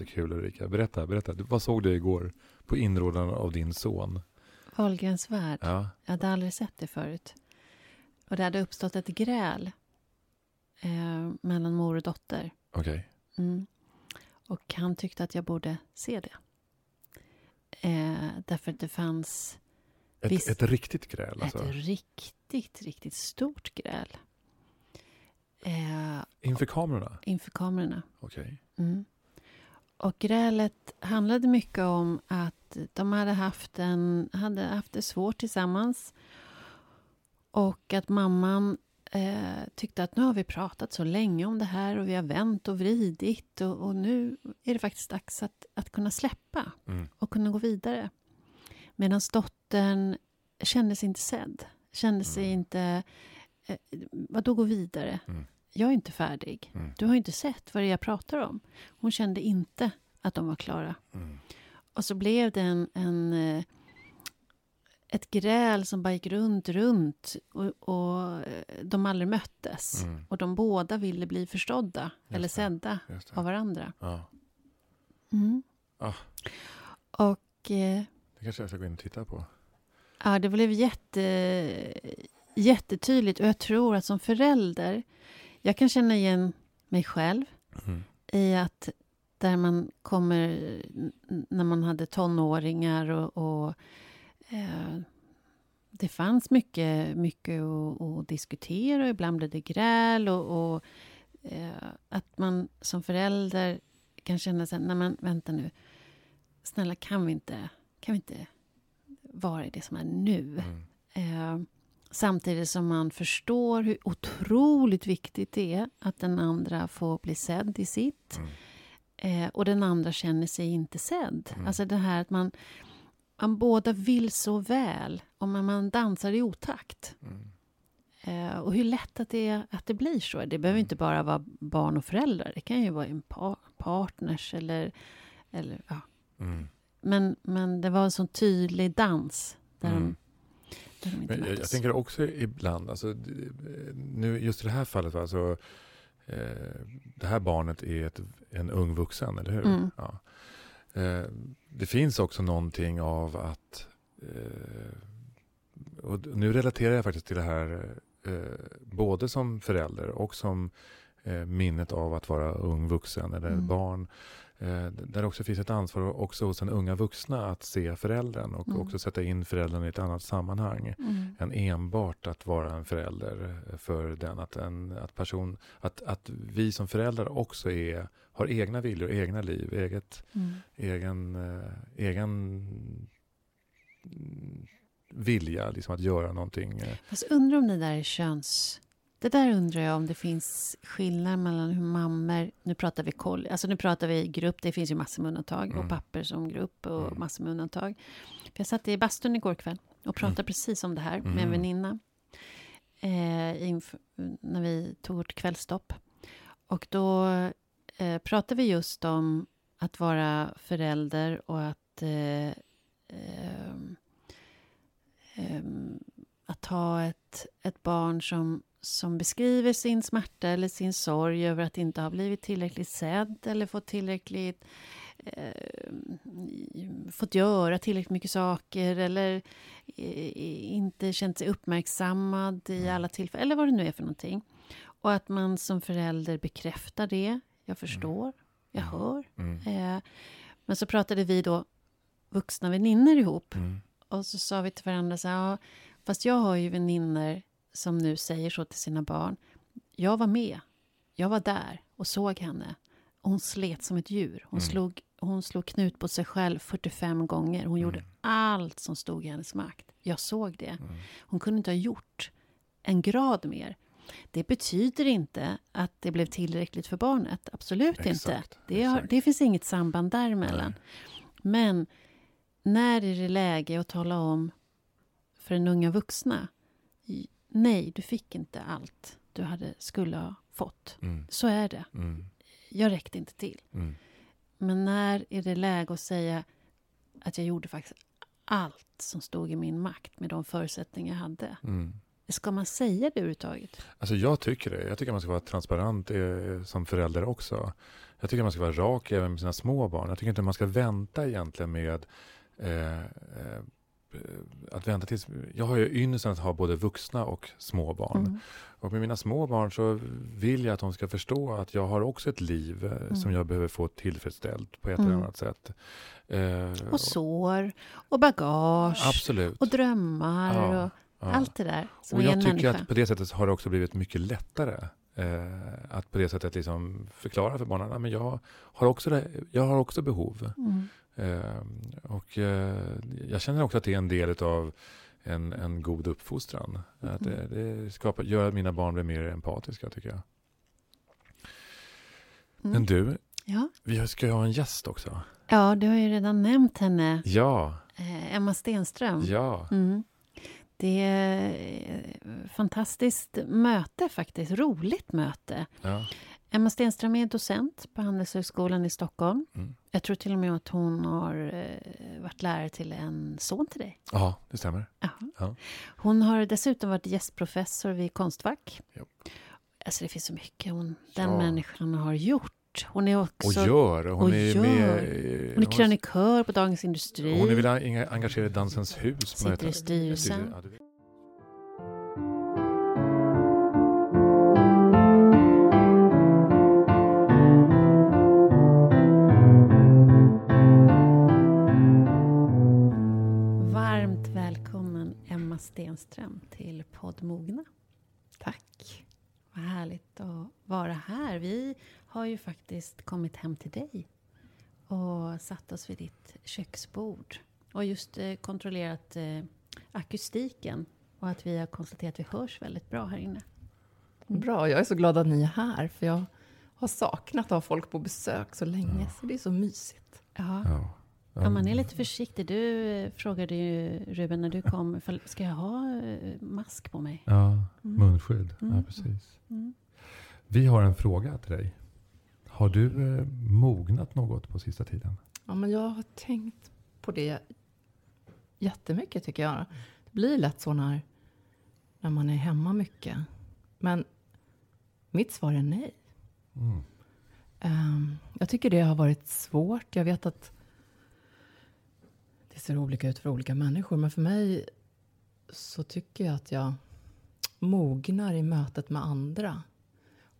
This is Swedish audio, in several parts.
jättekul Ulrika. Berätta, berätta. Vad såg du igår på inrådan av din son? Wahlgrens värld. Ja. Jag hade aldrig sett det förut. Och det hade uppstått ett gräl eh, mellan mor och dotter. Okej. Mm. Och han tyckte att jag borde se det. Eh, därför att det fanns Ett, Visst. ett riktigt gräl alltså? ett riktigt, riktigt stort gräl. Eh, Inför kamerorna? inför kamerorna. Okej. Mm. Och grälet handlade mycket om att de hade haft, en, hade haft det svårt tillsammans. Och att mamman eh, tyckte att nu har vi pratat så länge om det här och vi har vänt och vridit och, och nu är det faktiskt dags att, att kunna släppa Mm. och kunna gå vidare. Medan dottern kände sig inte sedd. Kände sig Mm. inte... Eh, vadå gå vidare? Mm. Jag är inte färdig. Mm. Du har inte sett vad det är jag pratar om. Hon kände inte att de var klara. Mm. Och så blev det en, en, eh, ett gräl som bara gick runt, runt. Och, och eh, de aldrig möttes. Mm. Och de båda ville bli förstådda eller det. sedda Just av varandra. Ja. Mm. Ah. Och eh, Det kanske jag ska gå in och titta på. ja, det blev jätte, jättetydligt. Och jag tror att som förälder, jag kan känna igen mig själv Mm. i att där man kommer när man hade tonåringar och, och eh, det fanns mycket, mycket att, att diskutera och ibland blev det gräl och, och eh, att man som förälder kan känna sig, nej men vänta nu, snälla kan vi inte, kan vi inte vara i det som är nu? Mm. Eh, samtidigt som man förstår hur otroligt viktigt det är att den andra får bli sedd i sitt. Mm. Eh, och den andra känner sig inte sedd. Mm. Alltså det här att man, man båda vill så väl och man, man dansar i otakt. Mm. Eh, och hur lätt att det, är, att det blir så. Det behöver inte bara vara barn och föräldrar. Det kan ju vara en par, partners eller... eller ja. Mm. men, men det var en sån tydlig dans där, Mm. de, Men jag, jag tänker också ibland, alltså, nu, just i det här fallet, alltså, eh, det här barnet är ett, en ung vuxen, eller hur? Mm. Ja. Eh, det finns också någonting av att, eh, och nu relaterar jag faktiskt till det här, eh, både som förälder och som eh, minnet av att vara ung vuxen eller Mm. barn. Eh, där det också finns ett ansvar också hos den unga vuxna att se föräldern och Mm. också sätta in föräldern i ett annat sammanhang Mm. än enbart att vara en förälder för den. Att, en, att, person, att, att vi som föräldrar också är, har egna viljor, egna liv, eget, Mm. egen, eh, egen mm, vilja liksom att göra någonting. eh. Fast undrar om det där är köns... Det där undrar jag om det finns skillnad mellan hur mammor... Nu pratar vi koll, alltså nu pratar vi grupp, det finns ju massor med undantag. Mm. Och papper som grupp och Mm. massor med undantag. För jag satt i bastun igår kväll och pratade Mm. precis om det här med en Mm. väninna. Eh, när vi tog vårt kvällstopp. Och då eh, pratade vi just om att vara förälder och att... Eh, ehm, ehm, att ha ett, ett barn som, som beskriver sin smärta eller sin sorg över att inte ha blivit tillräckligt sedd eller fått tillräckligt eh, fått göra tillräckligt mycket saker eller eh, inte känt sig uppmärksammad i alla tillfällen, eller vad det nu är för någonting. Och att man som förälder bekräftar det. Jag förstår, jag Mm. hör. Mm. Eh, men så pratade vi då vuxna väninnor ihop. Mm. Och så sa vi till varandra så här, ja, fast jag har ju väninnor som nu säger så till sina barn. Jag var med, jag var där och såg henne. Hon slet som ett djur. Hon, Mm. slog, hon slog knut på sig själv 45 gånger. Hon gjorde Mm. allt som stod i hennes makt. Jag såg det. Mm. Hon kunde inte ha gjort en grad mer. Det betyder inte att det blev tillräckligt för barnet. Absolut inte. Exakt, Det, har, det finns inget samband däremellan. Nej. Men när är det läge att tala om för den unga vuxna? Nej, du fick inte allt du hade, skulle ha fått. Mm. Så är det. Mm. Jag räckte inte till. Mm. Men när är det läge att säga att jag gjorde faktiskt allt som stod i min makt med de förutsättningar jag hade? Mm. Ska man säga det överhuvudtaget? Alltså jag tycker det. Jag tycker man ska vara transparent eh, som förälder också. Jag tycker man ska vara rak även med sina små barn. Jag tycker inte man ska vänta egentligen med eh, eh, att vänta tills... Jag har ju ynnesten att ha både vuxna och små barn. Mm. Och med mina små barn så vill jag att de ska förstå att jag har också ett liv eh, Mm. som jag behöver få tillfredsställt på ett Mm. eller annat sätt. Eh, Och sår, och bagage, Absolut. och drömmar Ja, och ja. allt det där som Och jag tycker människa. att på det sättet har det också blivit mycket lättare. Eh, att på det sättet liksom förklara för barnen att jag, har också det, jag har också behov. Mm. Eh, och eh, jag känner också att det är en del av en, en god uppfostran. Att det, det skapar, gör att mina barn blir mer empatiska tycker jag. Mm. Men du, Ja. vi ska ju ha en gäst också. ja, du har ju redan nämnt henne, Ja, eh, Emma Stenström. ja. Mm. Det är ett fantastiskt möte faktiskt, roligt möte. ja. Emma Stenström är docent på Handelshögskolan i Stockholm. Mm. Jag tror till och med att hon har eh, varit lärare till en son till dig. Ja, det stämmer. Ja. Hon har dessutom varit gästprofessor vid Konstfack. Ja. Alltså det finns så mycket hon, den Ja. människan har gjort. Hon är Och också gör. Hon och är gör. med... hon är krönikör på Dagens Industri. Hon är väl enga- engagerad i Dansens hus? Sitter i styrelsen. Har ju faktiskt kommit hem till dig och satt oss vid ditt köksbord och just eh, kontrollerat eh, akustiken och att vi har konstaterat att vi hörs väldigt bra här inne. Bra, jag är så glad att ni är här, för jag har saknat att ha folk på besök så länge, så det är så mysigt. Ja. Ja. Ja, man är lite försiktig. Du eh, frågade ju Ruben när du kom, ska jag ha mask på mig? Ja, Mm. munskydd. Ja, Mm. precis. Mm. Vi har en fråga till dig. Har du eh, mognat något på sista tiden? Ja, men jag har tänkt på det jättemycket, tycker jag. Det blir lätt så när, när man är hemma mycket. Men mitt svar är nej. Mm. Ehm, jag tycker det har varit svårt. Jag vet att det ser olika ut för olika människor. Men för mig så tycker jag att jag mognar i mötet med andra.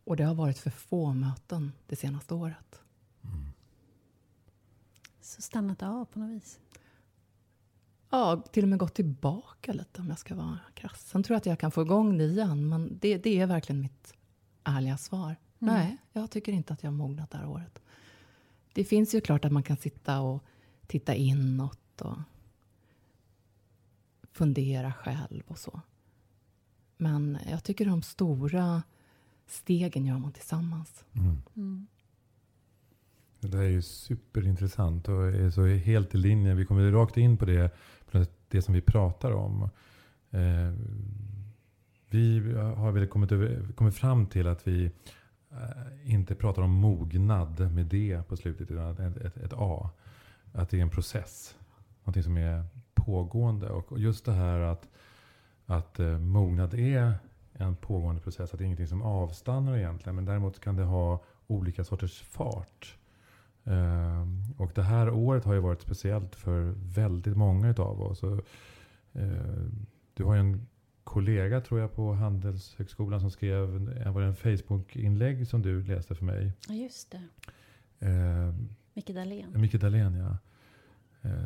Och det har varit för få möten det senaste året. Så stannat av på något vis. Ja, till och med gått tillbaka lite om jag ska vara krass. Sen tror jag att jag kan få igång det igen. Men det, det är verkligen mitt ärliga svar. Mm. Nej, jag tycker inte att jag har mognat det här året. Det finns ju klart att man kan sitta och titta inåt och fundera själv och så. Men jag tycker de stora stegen gör man tillsammans. Mm. Mm. Det där är ju superintressant och är så helt i linje. Vi kommer rakt in på det, på det som vi pratar om. Eh, vi har väl kommit, över, kommit fram till att vi eh, inte pratar om mognad med det på slutet, utan ett, ett, ett A. Att det är en process. Någonting som är pågående. Och just det här att, att eh, mognad är en pågående process. Att det är ingenting som avstannar egentligen. Men däremot kan det ha olika sorters fart. Ehm, och det här året har ju varit speciellt för väldigt många av oss. Eh, du har ju en kollega tror jag på Handelshögskolan som skrev en, var det en Facebook-inlägg som du läste för mig. Ja, just det. Ehm, Micke Dahlén. Micke Dahlén ja.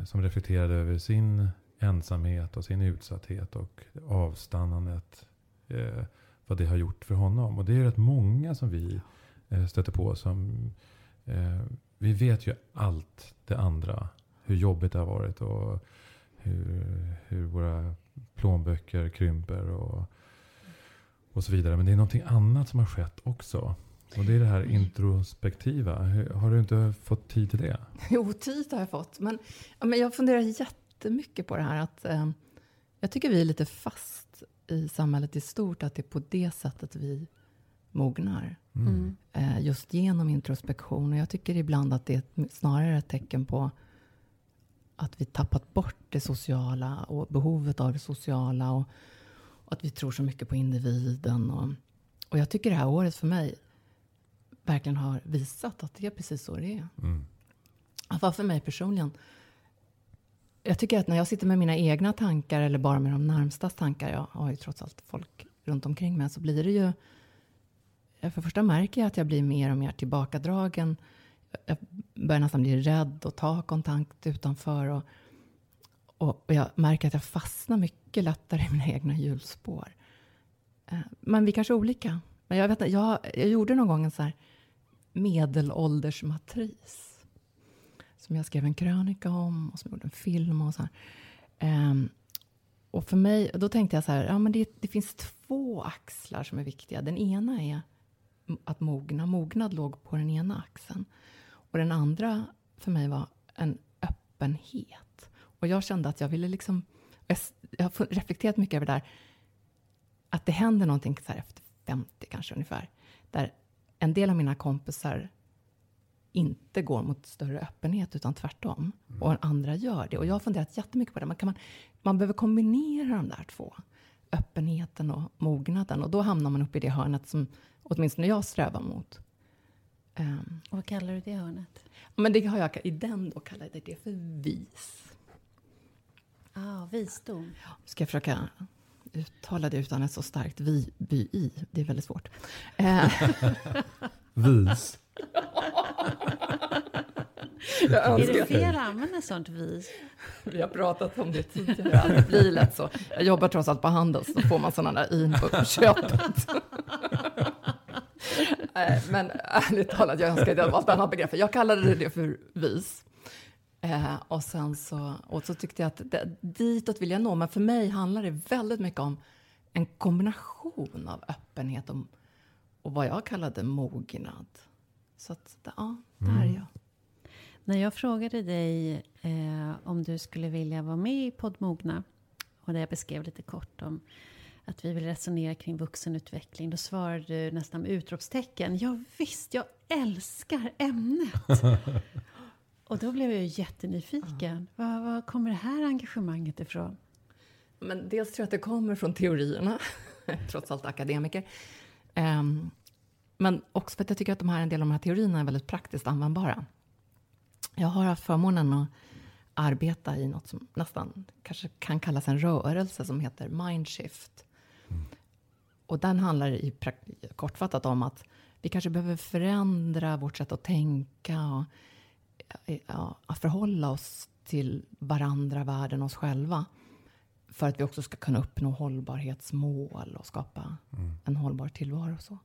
Som reflekterade över sin ensamhet och sin utsatthet och avstannandet. Eh, vad det har gjort för honom. Och det är rätt många som vi eh, stöter på som eh, vi vet ju allt det andra. Hur jobbigt det har varit och hur, hur våra plånböcker krymper och, och så vidare. Men det är någonting annat som har skett också. Och det är det här introspektiva. Hur- Har du inte fått tid till det? Jo, tid har jag fått. Men, men jag funderar jättemycket på det här att eh, jag tycker vi är lite fast i samhället i stort, att det är på det sättet vi mognar. Mm. Eh, just genom introspektion. Och jag tycker ibland att det är snarare ett tecken på att vi tappat bort det sociala och behovet av det sociala. Och, Och att vi tror så mycket på individen. Och, och jag tycker det här året för mig verkligen har visat att det är precis så det är. Mm. Att för mig personligen. Jag tycker att när jag sitter med mina egna tankar eller bara med de närmsta tankar. Jag har ju trots allt folk runt omkring mig. Så blir det ju. För det första märker jag att jag blir mer och mer tillbakadragen. Jag börjar nästan bli rädd och ta kontakt utanför. Och, och, jag märker att jag fastnar mycket lättare i mina egna hjulspår. Eh, men vi kanske är olika. Men jag, vet, jag, jag gjorde någon gång en så här medelåldersmatris. Som jag skrev en krönika om och som jag gjorde en film och så här. Um, och för mig, då tänkte jag så här, ja men det, det, finns två axlar som är viktiga. Den ena är att mogna. Mognad låg på den ena axeln. Och den andra för mig var en öppenhet. Och jag kände att jag ville liksom, jag, jag har reflekterat mycket över det där, att det händer någonting så här efter 50 kanske ungefär, där en del av mina kompisar inte går mot större öppenhet, utan tvärtom. Mm. Och andra gör det. Och jag har funderat jättemycket på det. Man, kan man, man behöver kombinera de där två. Öppenheten och mognaden. Och då hamnar man uppe i det hörnet som åtminstone jag strävar mot. Um, och vad kallar du det hörnet? Men det har jag, I den då kallar jag det för vis. Ah, visdom. Ska jag försöka uttala det utan ett så starkt vi, by, i. Det är väldigt svårt. vis. är det fel att använda sånt vis? Vi har pratat om det tidigare. Det blir lätt så. Jag jobbar trots allt på Handels, så får man sådana där in på köpet. Men ärligt talat, jag önskar att det var ett spännande begrepp. Jag kallade det för vis. Eh, och sen så, och så tyckte jag att det, ditåt vill jag nå. Men för mig handlar det väldigt mycket om en kombination av öppenhet och, och vad jag kallade mognad. Så att, ja, där är mm. jag. När jag frågade dig eh, om du skulle vilja vara med i Poddmogna och där jag beskrev lite kort om att vi vill resonera kring vuxenutveckling. Då svarade du nästan med utropstecken. Ja, visst, jag älskar ämnet. och då blev jag ju jättenyfiken. Ja. Var, var kommer det här engagemanget ifrån? Men dels tror jag att det kommer från teorierna, trots allt akademiker. Um, men också för att jag tycker att de här, en del av de här teorierna är väldigt praktiskt användbara. Jag har haft förmånen att arbeta i något som nästan kanske kan kallas en rörelse som heter Mindshift. Och den handlar i kortfattat om att vi kanske behöver förändra vårt sätt att tänka och ja, att förhålla oss till varandra, världen, oss själva. För att vi också ska kunna uppnå hållbarhetsmål och skapa mm. en hållbar tillvaro. Och så.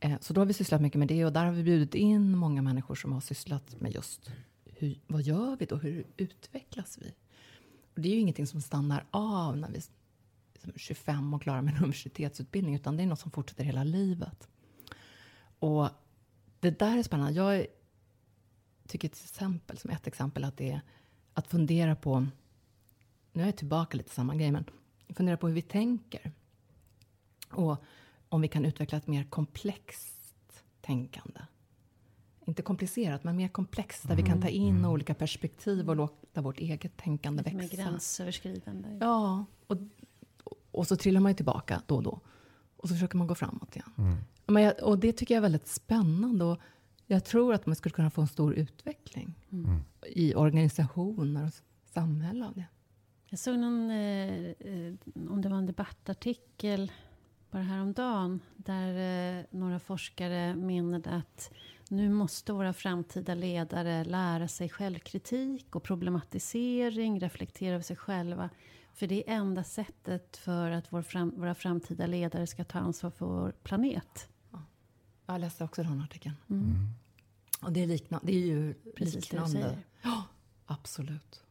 Eh, så då har vi sysslat mycket med det och där har vi bjudit in många människor som har sysslat med just hur, vad gör vi då? Hur utvecklas vi? Och det är ju ingenting som stannar av när vi är 25 och klarar med en universitetsutbildning, utan det är något som fortsätter hela livet. Och det där är spännande. Jag tycker till exempel, som ett exempel, att det är att fundera på, nu är jag tillbaka lite samma grej, men fundera på hur vi tänker. Och om vi kan utveckla ett mer komplext tänkande inte komplicerat, men mer komplext. Där mm. vi kan ta in mm. olika perspektiv och låta vårt eget tänkande Lite växa. Mer gränsöverskridande. Ja, och, och så trillar man ju tillbaka då och då. Och så försöker man gå framåt igen. Mm. Men jag, och det tycker jag är väldigt spännande. Och jag tror att man skulle kunna få en stor utveckling mm. mm. i organisationer och samhälle av det. Jag såg någon, eh, eh, om det var en debattartikel bara häromdagen, där eh, några forskare menade att nu måste våra framtida ledare lära sig självkritik och problematisering, reflektera över sig själva. För det är enda sättet för att vår fram, våra framtida ledare ska ta ansvar för vår planet. Ja. Jag läste också den artikeln. Mm. Mm. Och det är, likna, det är ju Precis liknande. Det du säger. Ja, absolut.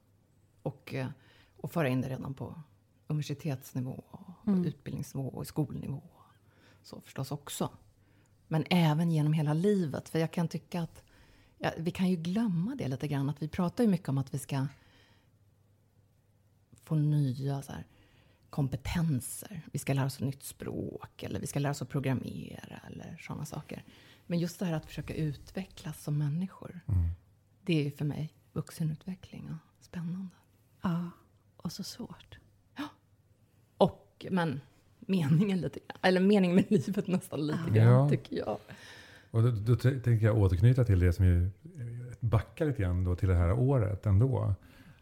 Och, eh, och föra in det redan på universitetsnivå, och mm. utbildningsnivå och skolnivå. Så förstås också. Men även genom hela livet. För jag kan tycka att ja, vi kan ju glömma det lite grann. Att vi pratar ju mycket om att vi ska få nya så här, kompetenser. Vi ska lära oss ett nytt språk eller vi ska lära oss att programmera eller sådana saker. Men just det här att försöka utvecklas som människor. Mm. Det är för mig vuxenutveckling och spännande. Ja, och så svårt. Och, men meningen lite. Eller meningen med livet nästan lite grann, Ja. tycker jag. Och då, då tänker jag återknyta till det som ju backar lite grann då till det här året ändå.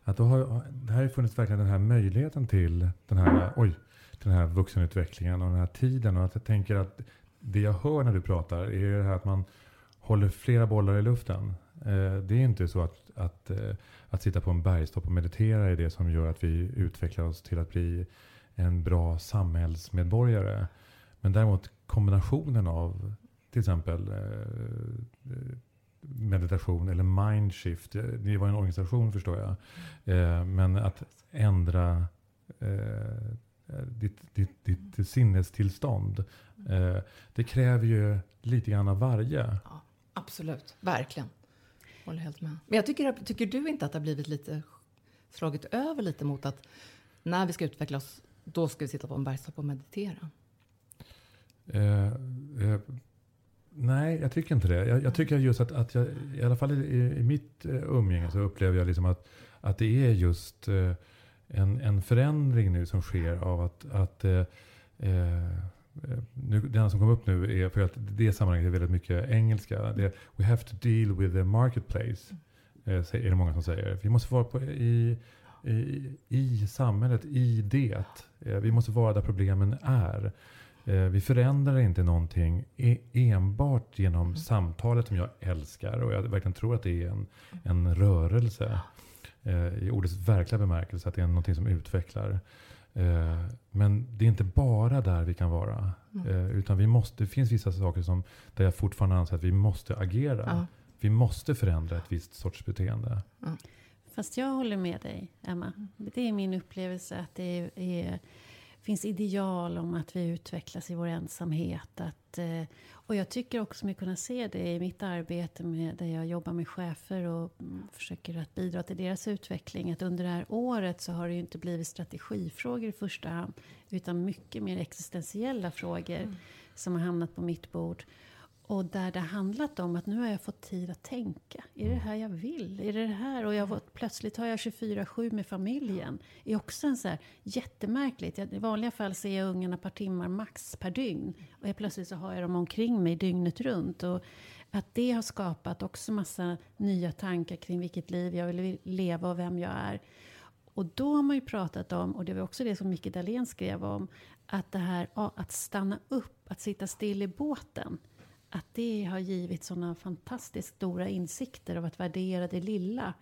Att då har, det här har funnits verkligen den här möjligheten till den här, oj, den här vuxenutvecklingen och den här tiden. Och att jag tänker att det jag hör när du pratar är det här att man håller flera bollar i luften. Eh, det är inte så att, att, eh, att sitta på en bergstopp och meditera är det som gör att vi utvecklar oss till att bli en bra samhällsmedborgare. Men däremot kombinationen av till exempel eh, meditation eller mindshift. Eh, det var en organisation förstår jag. Eh, men att ändra eh, ditt, ditt, ditt sinnestillstånd. Eh, det kräver ju lite grann av varje. Ja, absolut, verkligen. Håller helt med. Men jag tycker, tycker du inte att det har blivit lite slagit över lite mot att när vi ska utveckla oss, då ska vi sitta på en bergstopp och meditera? Eh, eh, nej, jag tycker inte det. Jag, jag tycker just att, att jag, i alla fall i, i mitt eh, umgänge så upplever jag liksom att, att det är just eh, en, en förändring nu som sker av att, att eh, eh, nu, det enda som kom upp nu är, för att det sammanhanget är väldigt mycket engelska. Det, we have to deal with the marketplace. Eh, är det många som säger. Vi måste vara på, i, i, i samhället, i det. Eh, vi måste vara där problemen är. Eh, vi förändrar inte någonting e- enbart genom samtalet som jag älskar. Och jag verkligen tror att det är en, en rörelse. Eh, I ordets verkliga bemärkelse. Att det är någonting som utvecklar. Men det är inte bara där vi kan vara. Eh, utan vi måste, det finns vissa saker som, där jag fortfarande anser att vi måste agera. Ja. Vi måste förändra ett visst sorts beteende. Fast jag håller med dig, Emma. Det är min upplevelse att det är, finns ideal om att vi utvecklas i vår ensamhet. Att, eh, och jag tycker också mig kunna se det i mitt arbete med, där jag jobbar med chefer och mm, försöker att bidra till deras utveckling. Att under det här året så har det ju inte blivit strategifrågor i första hand. Utan mycket mer existentiella frågor som har hamnat på mitt bord. Och där det handlat om att nu har jag fått tid att tänka. Är det det här jag vill? Är det det här? Och jag har fått, plötsligt har jag 24-7 med familjen. Det är också en så här jättemärkligt. Jag, I vanliga fall ser jag ungarna ett par timmar max per dygn. Och jag, plötsligt så har jag dem omkring mig dygnet runt. Och att det har skapat också massa nya tankar kring vilket liv jag vill leva och vem jag är. Och då har man ju pratat om, och det var också det som Micke Dahlén skrev om, att det här att stanna upp, att sitta still i båten. Att det har givit sådana fantastiskt stora insikter av att värdera det lilla.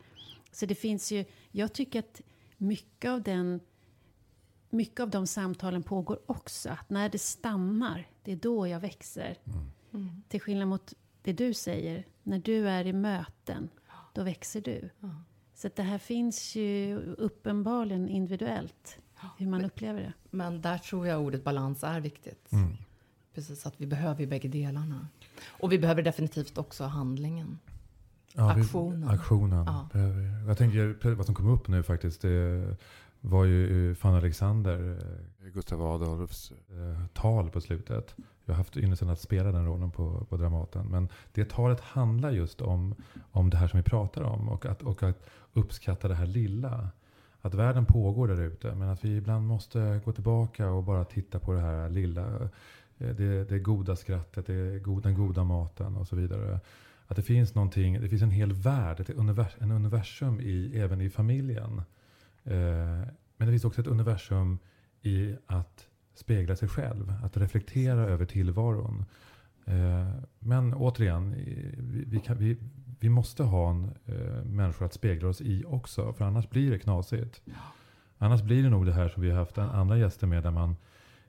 Så det finns ju, jag tycker att mycket av den mycket av de samtalen pågår också. Att när det stannar, det är då jag växer. Mm. Till skillnad mot det du säger, när du är i möten, då växer du. Ja. Så att det här finns ju uppenbarligen individuellt, hur man upplever det. Men där tror jag ordet balans är viktigt. Mm. Precis, att vi behöver ju bägge delarna. Och vi behöver definitivt också handlingen. Ja, vi- Aktionen. aktionen. Ja. Jag tänker, vad som kom upp nu faktiskt, det var ju fan Alexander, eh, Gustav Adolfs eh, tal på slutet. Jag har haft ynnesten att spela den rollen på, på Dramaten. Men det talet handlar just om, om det här som vi pratar om. Och att, och att uppskatta det här lilla. Att världen pågår där ute. Men att vi ibland måste gå tillbaka och bara titta på det här lilla. Eh, Det, det goda skrattet, det, den goda maten och så vidare. Att det finns någonting, det finns en hel värld, ett univers, en universum i, även i familjen. Eh, men det finns också ett universum i att spegla sig själv, att reflektera över tillvaron. Eh, men återigen, vi, vi, kan, vi, vi måste ha en, eh, människor att spegla oss i också, för annars blir det knasigt. Annars blir det nog det här som vi har haft en- andra gäster med, där man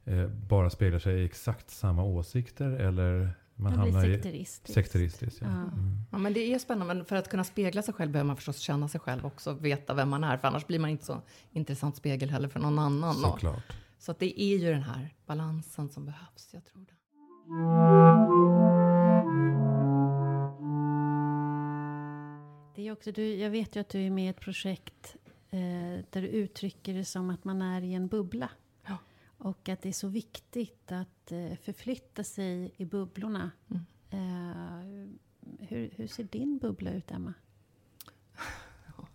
eh, bara speglar sig i exakt samma åsikter eller man Man blir hamnar i sekteristisk. sekteristiskt. Ja. Ja. Mm. Ja, men det är spännande, men för att kunna spegla sig själv behöver man förstås känna sig själv också, veta vem man är, för annars blir man inte så intressant spegel heller för någon annan. Såklart. Så att det är ju den här balansen som behövs, jag tror det. Det är också, du, jag vet ju att du är med i ett projekt eh, där du uttrycker det som att man är i en bubbla. Och att det är så viktigt att eh, förflytta sig i bubblorna. Mm. Eh, hur, hur ser din bubbla ut, Emma?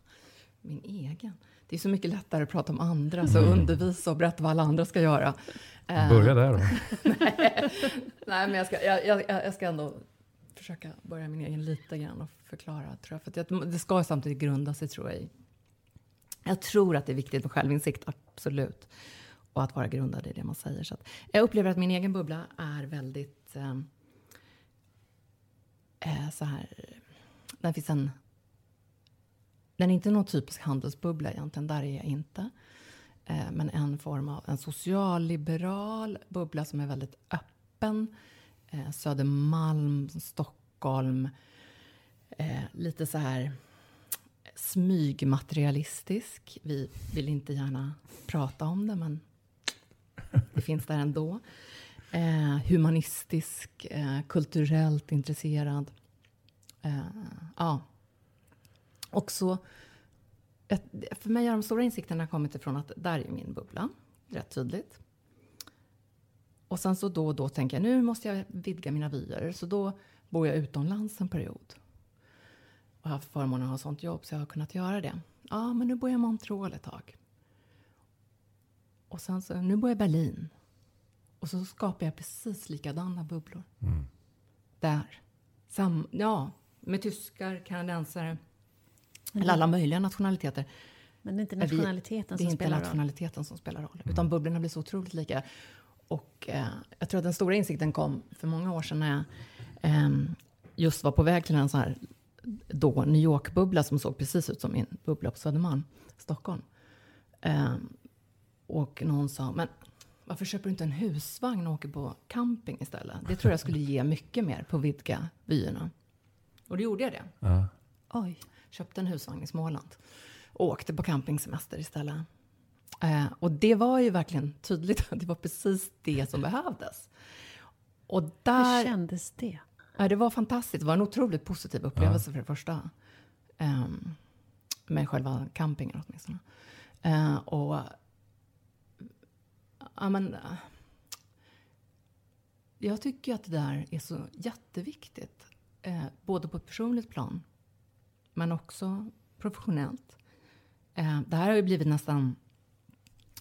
Min egen. det är så mycket lättare att prata om andra, så mm. undervisa och berätta vad alla andra ska göra. Börja där då. nej, nej, men jag ska, jag, jag, jag ska ändå försöka börja min egen lite grann och förklara. Tror jag. För att det ska samtidigt grunda sig, tror jag, i... Jag tror att det är viktigt med självinsikt, absolut. Och att vara grundad i det man säger. Så jag upplever att min egen bubbla är väldigt... Ehm, eh, så här... Den finns en... Den är inte någon typisk handelsbubbla egentligen, där är jag inte. Eh, men en form av en socialliberal bubbla som är väldigt öppen eh, Södermalm, Stockholm. Eh, lite så här smygmaterialistisk. Vi vill inte gärna prata om det, men det finns där ändå. Eh, humanistisk, eh, kulturellt intresserad. Eh, ja. Och så, för mig har de stora insikterna kommit ifrån att där är min bubbla, rätt tydligt. Och sen så då och då tänker jag nu måste jag vidga mina vyer. Så då bor jag utomlands en period. Och har haft förmånen att ha sånt jobb så jag har kunnat göra det. Ja, men nu bor jag i Montreal ett tag. Och sen så, nu bor jag i Berlin. Och så skapar jag precis likadana bubblor. Mm. Där. Sam, ja, med tyskar, kanadensare. Mm. Eller alla möjliga nationaliteter. Men det är inte nationaliteten, vi, som, spelar roll. nationaliteten som spelar roll. Utan bubblorna blir så otroligt lika. Och eh, jag tror att den stora insikten kom för många år sedan när jag eh, just var på väg till en sån här då New York-bubbla som såg precis ut som min bubbla på Södermalm, Stockholm. Eh, och någon sa, men varför köper du inte en husvagn och åker på camping istället? Det tror jag skulle ge mycket mer på vidga vyerna. Och då gjorde jag det. Ja. Oj. Köpte en husvagn i Småland. Och åkte på campingsemester istället. Eh, och det var ju verkligen tydligt att det var precis det som behövdes. Och där, Hur kändes det? Eh, det var fantastiskt. Det var en otroligt positiv upplevelse ja. för det första. Eh, med själva campingen åtminstone. Eh, och... Ja, men, eh, jag tycker att det där är så jätteviktigt. Eh, både på ett personligt plan, men också professionellt. Eh, det här har ju blivit nästan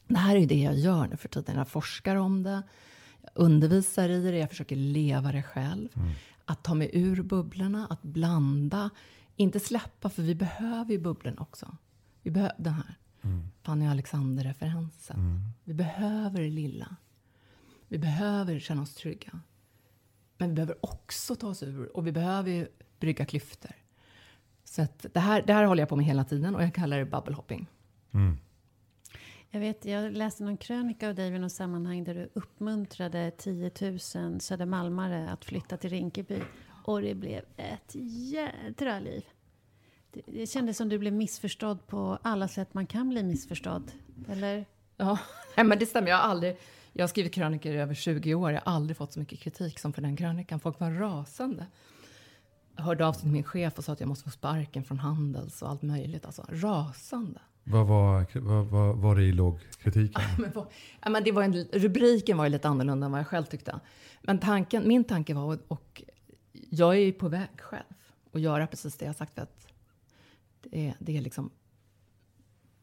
det här är det jag gör nu för tiden. Jag forskar om det, jag undervisar i det, jag försöker leva det själv. Mm. Att ta mig ur bubblorna, att blanda. Inte släppa, för vi behöver ju bubblorna också. Vi behöver den här Fanny Alexander-referensen. Mm. Vi behöver det lilla. Vi behöver känna oss trygga. Men vi behöver också ta oss ur och vi behöver ju brygga klyftor. Så det, här, det här håller jag på med hela tiden och jag kallar det bubble hopping. Mm. Jag, vet, jag läste någon krönika av dig i något sammanhang där du uppmuntrade 10 000 södermalmare att flytta till Rinkeby. Och det blev ett jädra liv. Det, kändes som du blev missförstådd på alla sätt man kan bli missförstådd. Eller? Ja, men det stämmer. Jag har aldrig... Jag har skrivit krönikor i över 20 år. Jag har aldrig fått så mycket kritik som för den krönikan. Folk var rasande. Jag hörde av sig till min chef och sa att jag måste få sparken från Handels och allt möjligt. Alltså, rasande. Vad var, vad, vad, var det i låg kritiken? men, ja, men det var en, rubriken var ju lite annorlunda än vad jag själv tyckte. Men tanken, min tanke var, och jag är ju på väg själv att göra precis det jag sagt. För att det är, eh, det är liksom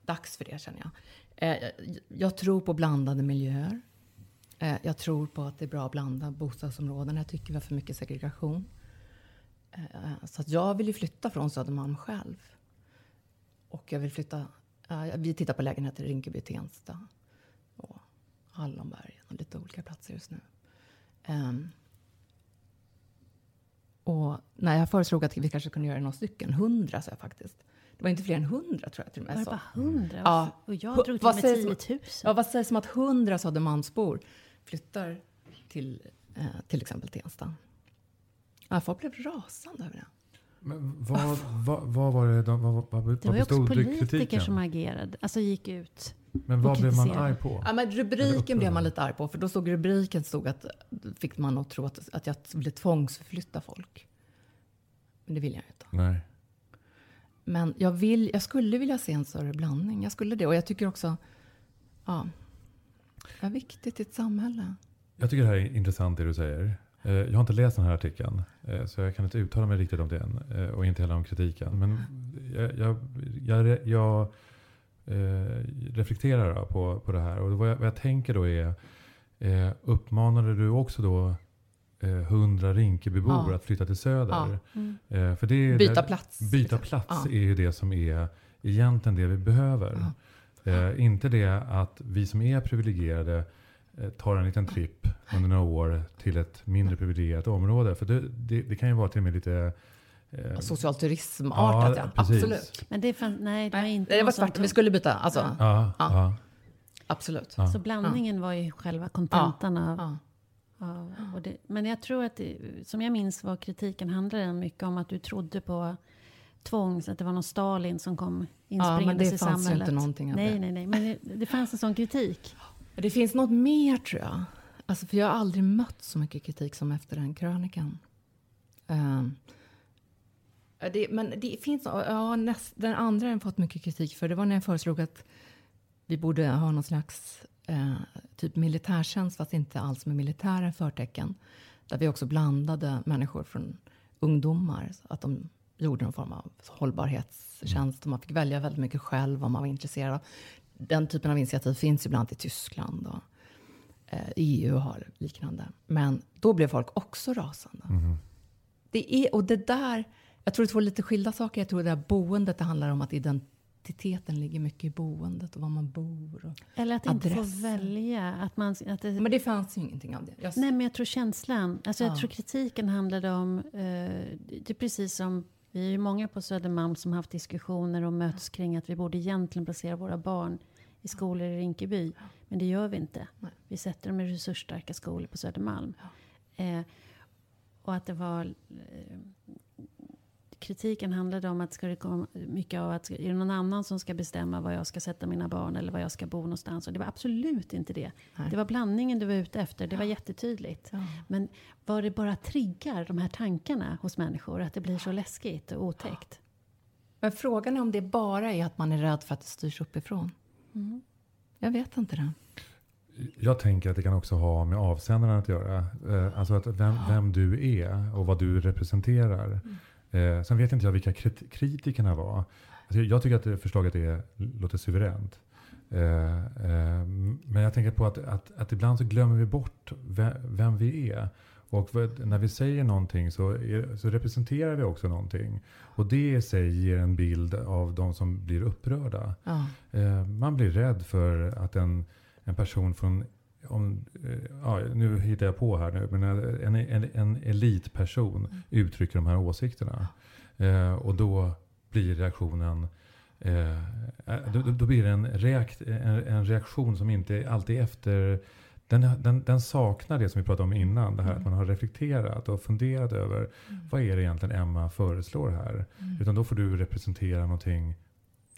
dags för det känner jag. Eh, jag tror på blandade miljöer. Eh, jag tror på att det är bra att blanda bostadsområden. Jag tycker vi har för mycket segregation. Eh, så att jag vill ju flytta från Södermalm själv. Och jag vill flytta eh, vi tittar på lägenheter i Rinkeby, Tensta och Hallonbergen och lite olika platser just nu. Ehm, och när jag föreslog att vi kanske kunde göra några stycken, hundra sa jag faktiskt. Det var inte fler än hundra tror jag till och med. Var det bara hundra? Ja. Och jag drog till med tiotusen. Ja, vad sägs om att hundra Södermalmsbor flyttar till eh, till exempel Tensta? Ja, folk blev rasande över det. Men vad, vad, vad var det de, vad, vad, vad Det var ju också politiker kritiken? som agerade, alltså gick ut Men vad blev man arg på? Ja, men rubriken blev man lite arg på, för då stod rubriken stod att fick man att tro att, att jag ville tvångsförflytta folk. Men det vill jag inte. Nej. Men jag, vill, jag skulle vilja se en större blandning. Jag skulle det. Och jag tycker också, ja, det är viktigt i ett samhälle. Jag tycker det här är intressant det du säger. Eh, jag har inte läst den här artikeln, eh, så jag kan inte uttala mig riktigt om den eh, och inte heller om kritiken. Men jag, jag, jag, jag reflekterar på, på det här. Och vad jag, vad jag tänker då är, uppmanade du också då eh, 100 Rinkebybor Ja. att flytta till Söder? Mm. Eh, för det är Byta det- plats. Byta liksom. plats Ja. är ju det som är egentligen det vi behöver. Eh, inte det att vi som är privilegierade eh, tar en liten tripp under några år till ett mindre privilegierat område. För det, det, det kan ju vara till och med lite... eh, Social turismartat, ja. precis. Absolut. Men det fann, nej, det var inte det var svart. Vi skulle byta. Alltså, Ja. Ja, Ja. ja. absolut. Ja. Så blandningen var ju själva kontentan av, Ja. det, Men jag tror att, det, som jag minns var kritiken handlade mycket om att du trodde på tvång, så att det var någon Stalin som kom ja, men inspringandes det i fanns ju samhället. inte någonting av nej, det. nej, nej, men det, det fanns en sån kritik. Det finns något mer tror jag. Alltså, för jag har aldrig mött så mycket kritik som efter den krönikan. Ja, det, men det finns, ja, näst, den andra har jag fått mycket kritik för. Det var när jag föreslog att vi borde ha någon slags eh, typ militärtjänst, fast inte alls med militära förtecken. Där vi också blandade människor från ungdomar, att de gjorde någon form av hållbarhetstjänst. Och man fick välja väldigt mycket själv vad man var intresserad av. Den typen av initiativ finns ju bland annat i Tyskland. Och, eh, EU har liknande. Men då blev folk också rasande. Mhm. Det är, och det där, jag tror det är två lite skilda saker. Jag tror det där boendet, det handlar om att identiteten ligger mycket i boendet och var man bor. Och, Eller att inte få Adressen. välja. Att man, att det, men det fanns ju ingenting av det. Jag, Nej, men jag tror känslan. Alltså jag Ja. tror kritiken handlade om... Eh, det är precis som... Vi är ju många på Södermalm som haft diskussioner och möts kring att vi borde egentligen placera våra barn i skolor i Rinkeby. Men det gör vi inte. Nej. Vi sätter dem i resursstarka skolor på Södermalm. Eh, och att det var... Eh, kritiken handlade om att ska det komma mycket av att är det någon annan som ska bestämma var jag ska sätta mina barn eller var jag ska bo någonstans. Och det var absolut inte det. Nej. Det var blandningen du var ute efter. Det var jättetydligt. Ja. Men vad det bara triggar de här tankarna hos människor, att det blir så läskigt och otäckt. Men frågan är om det bara är att man är rädd för att det styrs uppifrån. Mm. Jag vet inte det. Jag tänker att det kan också ha med avsändaren att göra. Eh, Alltså att vem, vem du är och vad du representerar. Eh, sen vet inte jag vilka krit- kritikerna var. Alltså jag tycker att det förslaget är, låter suveränt. Eh, eh, men jag tänker på att, att, att ibland så glömmer vi bort vem, vem vi är. Och när vi säger någonting så, är, så representerar vi också någonting. Och det i sig ger en bild av de som blir upprörda. Ja. Eh, man blir rädd för att en, en person från, om, eh, ja, nu hittar jag på här nu, men en, en, en elitperson uttrycker de här åsikterna. Eh, och då blir reaktionen eh, då, då- då blir det en, reakt, en, en reaktion som inte alltid är efter den, den, den saknar det som vi pratade om innan. Det här att man har reflekterat och funderat över vad är det egentligen Emma föreslår här. Utan då får du representera någonting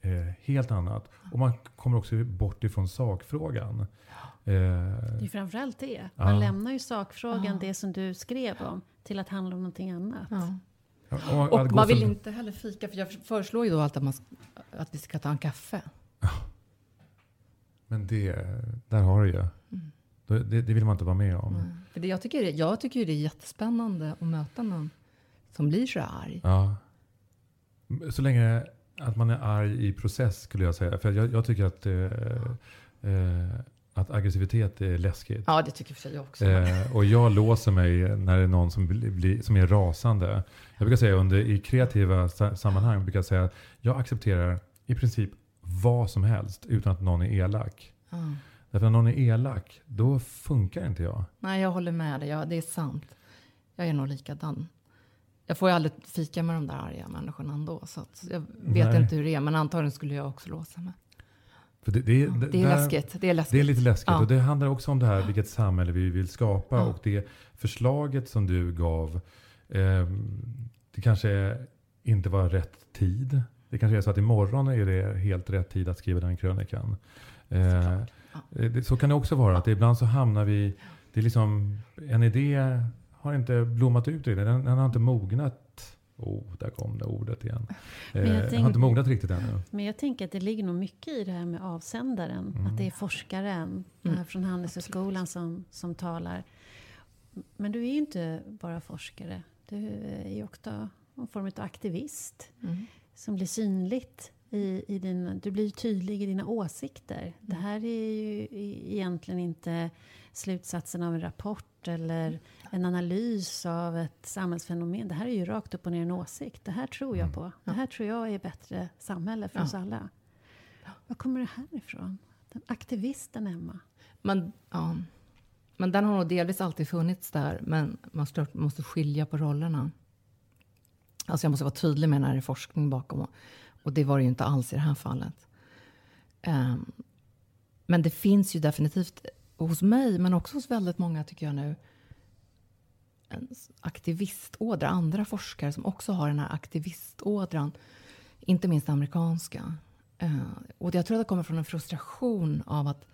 eh, helt annat. Och man kommer också bort ifrån sakfrågan. Eh, Det är framförallt det. Man Ja. lämnar ju sakfrågan, Ja. det som du skrev om, till att handla om någonting annat. Ja. och, Och man vill så- inte heller fika, för jag föreslår ju då alltid att, man, att vi ska ta en kaffe. Men det, där har du ju. Mm. Det, det vill man inte vara med om. För det, jag, tycker, jag tycker ju det är jättespännande att möta någon som blir så arg. Ja. Så länge att man är arg i process skulle jag säga. För jag, jag tycker att, eh, eh, att aggressivitet är läskigt. Ja, det tycker för sig jag också. Eh, och jag låser mig när det är någon som, blir, som är rasande. Jag brukar säga under, i kreativa sa- sammanhang, brukar jag säga att jag accepterar i princip vad som helst utan att någon är elak. Ja. Därför när någon är elak, då funkar inte jag. Nej, jag håller med dig. Ja, det är sant. Jag är nog likadan. Jag får ju aldrig fika med de där arga människorna ändå. Så jag vet Nej. inte hur det är. Men antagligen skulle jag också låsa mig. För det, det, Det är där- läskigt. Det är läskigt. Det är lite läskigt. Ja. Och det handlar också om det här vilket samhälle vi vill skapa. Ja. Och det förslaget som du gav, eh, det kanske inte var rätt tid. Det kanske är så att imorgon är det helt rätt tid att skriva den krönikan. Eh. Ja. det, så kan det också vara. Att ibland så hamnar vi, det är liksom, en idé har inte blommat ut riktigt. Den, den har inte mognat. Oh, där kom det ordet igen. Men jag Eh, har tänk- inte mognat riktigt ännu. Men jag tänker att det ligger nog mycket i det här med avsändaren. Mm. Att det är forskaren Mm. här från Handelshögskolan som, som talar. Men du är ju inte bara forskare. Du är ju också en form av aktivist Mm. som blir synligt I, i din, du blir tydlig i dina åsikter. Mm. Det här är ju egentligen inte slutsatsen av en rapport eller en analys av ett samhällsfenomen. Det här är ju rakt upp och ner en åsikt. Det här tror jag mm. på. Det här tror jag är bättre samhälle för oss alla. Var kommer det här ifrån? Den aktivisten Emma. Men, ja. men den har nog delvis alltid funnits där, men man måste skilja på rollerna. Alltså jag måste vara tydlig med när det är forskning bakom. Och det var det ju inte alls i det här fallet. Um, men det finns ju definitivt hos mig, men också hos väldigt många tycker jag nu, en aktivistådra. Andra forskare som också har den här aktivistådran. Inte minst amerikanska. Uh, och jag tror att det kommer från en frustration av att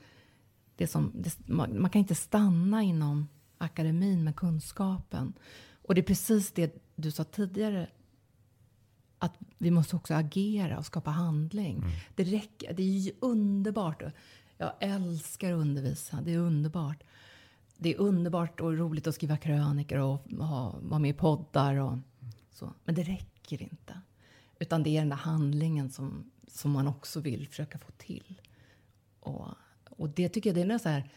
det som, det, man, man, kan inte stanna inom akademin med kunskapen. Och det är precis det du sa tidigare, att vi måste också agera och skapa handling. Mm. Det räcker, det är underbart. Jag älskar att undervisa, det är underbart. Det är underbart och roligt att skriva krönikor och ha, vara med i poddar och så. Men det räcker inte. Utan det är den där handlingen som, som man också vill försöka få till. Och, och det tycker jag, det är så här,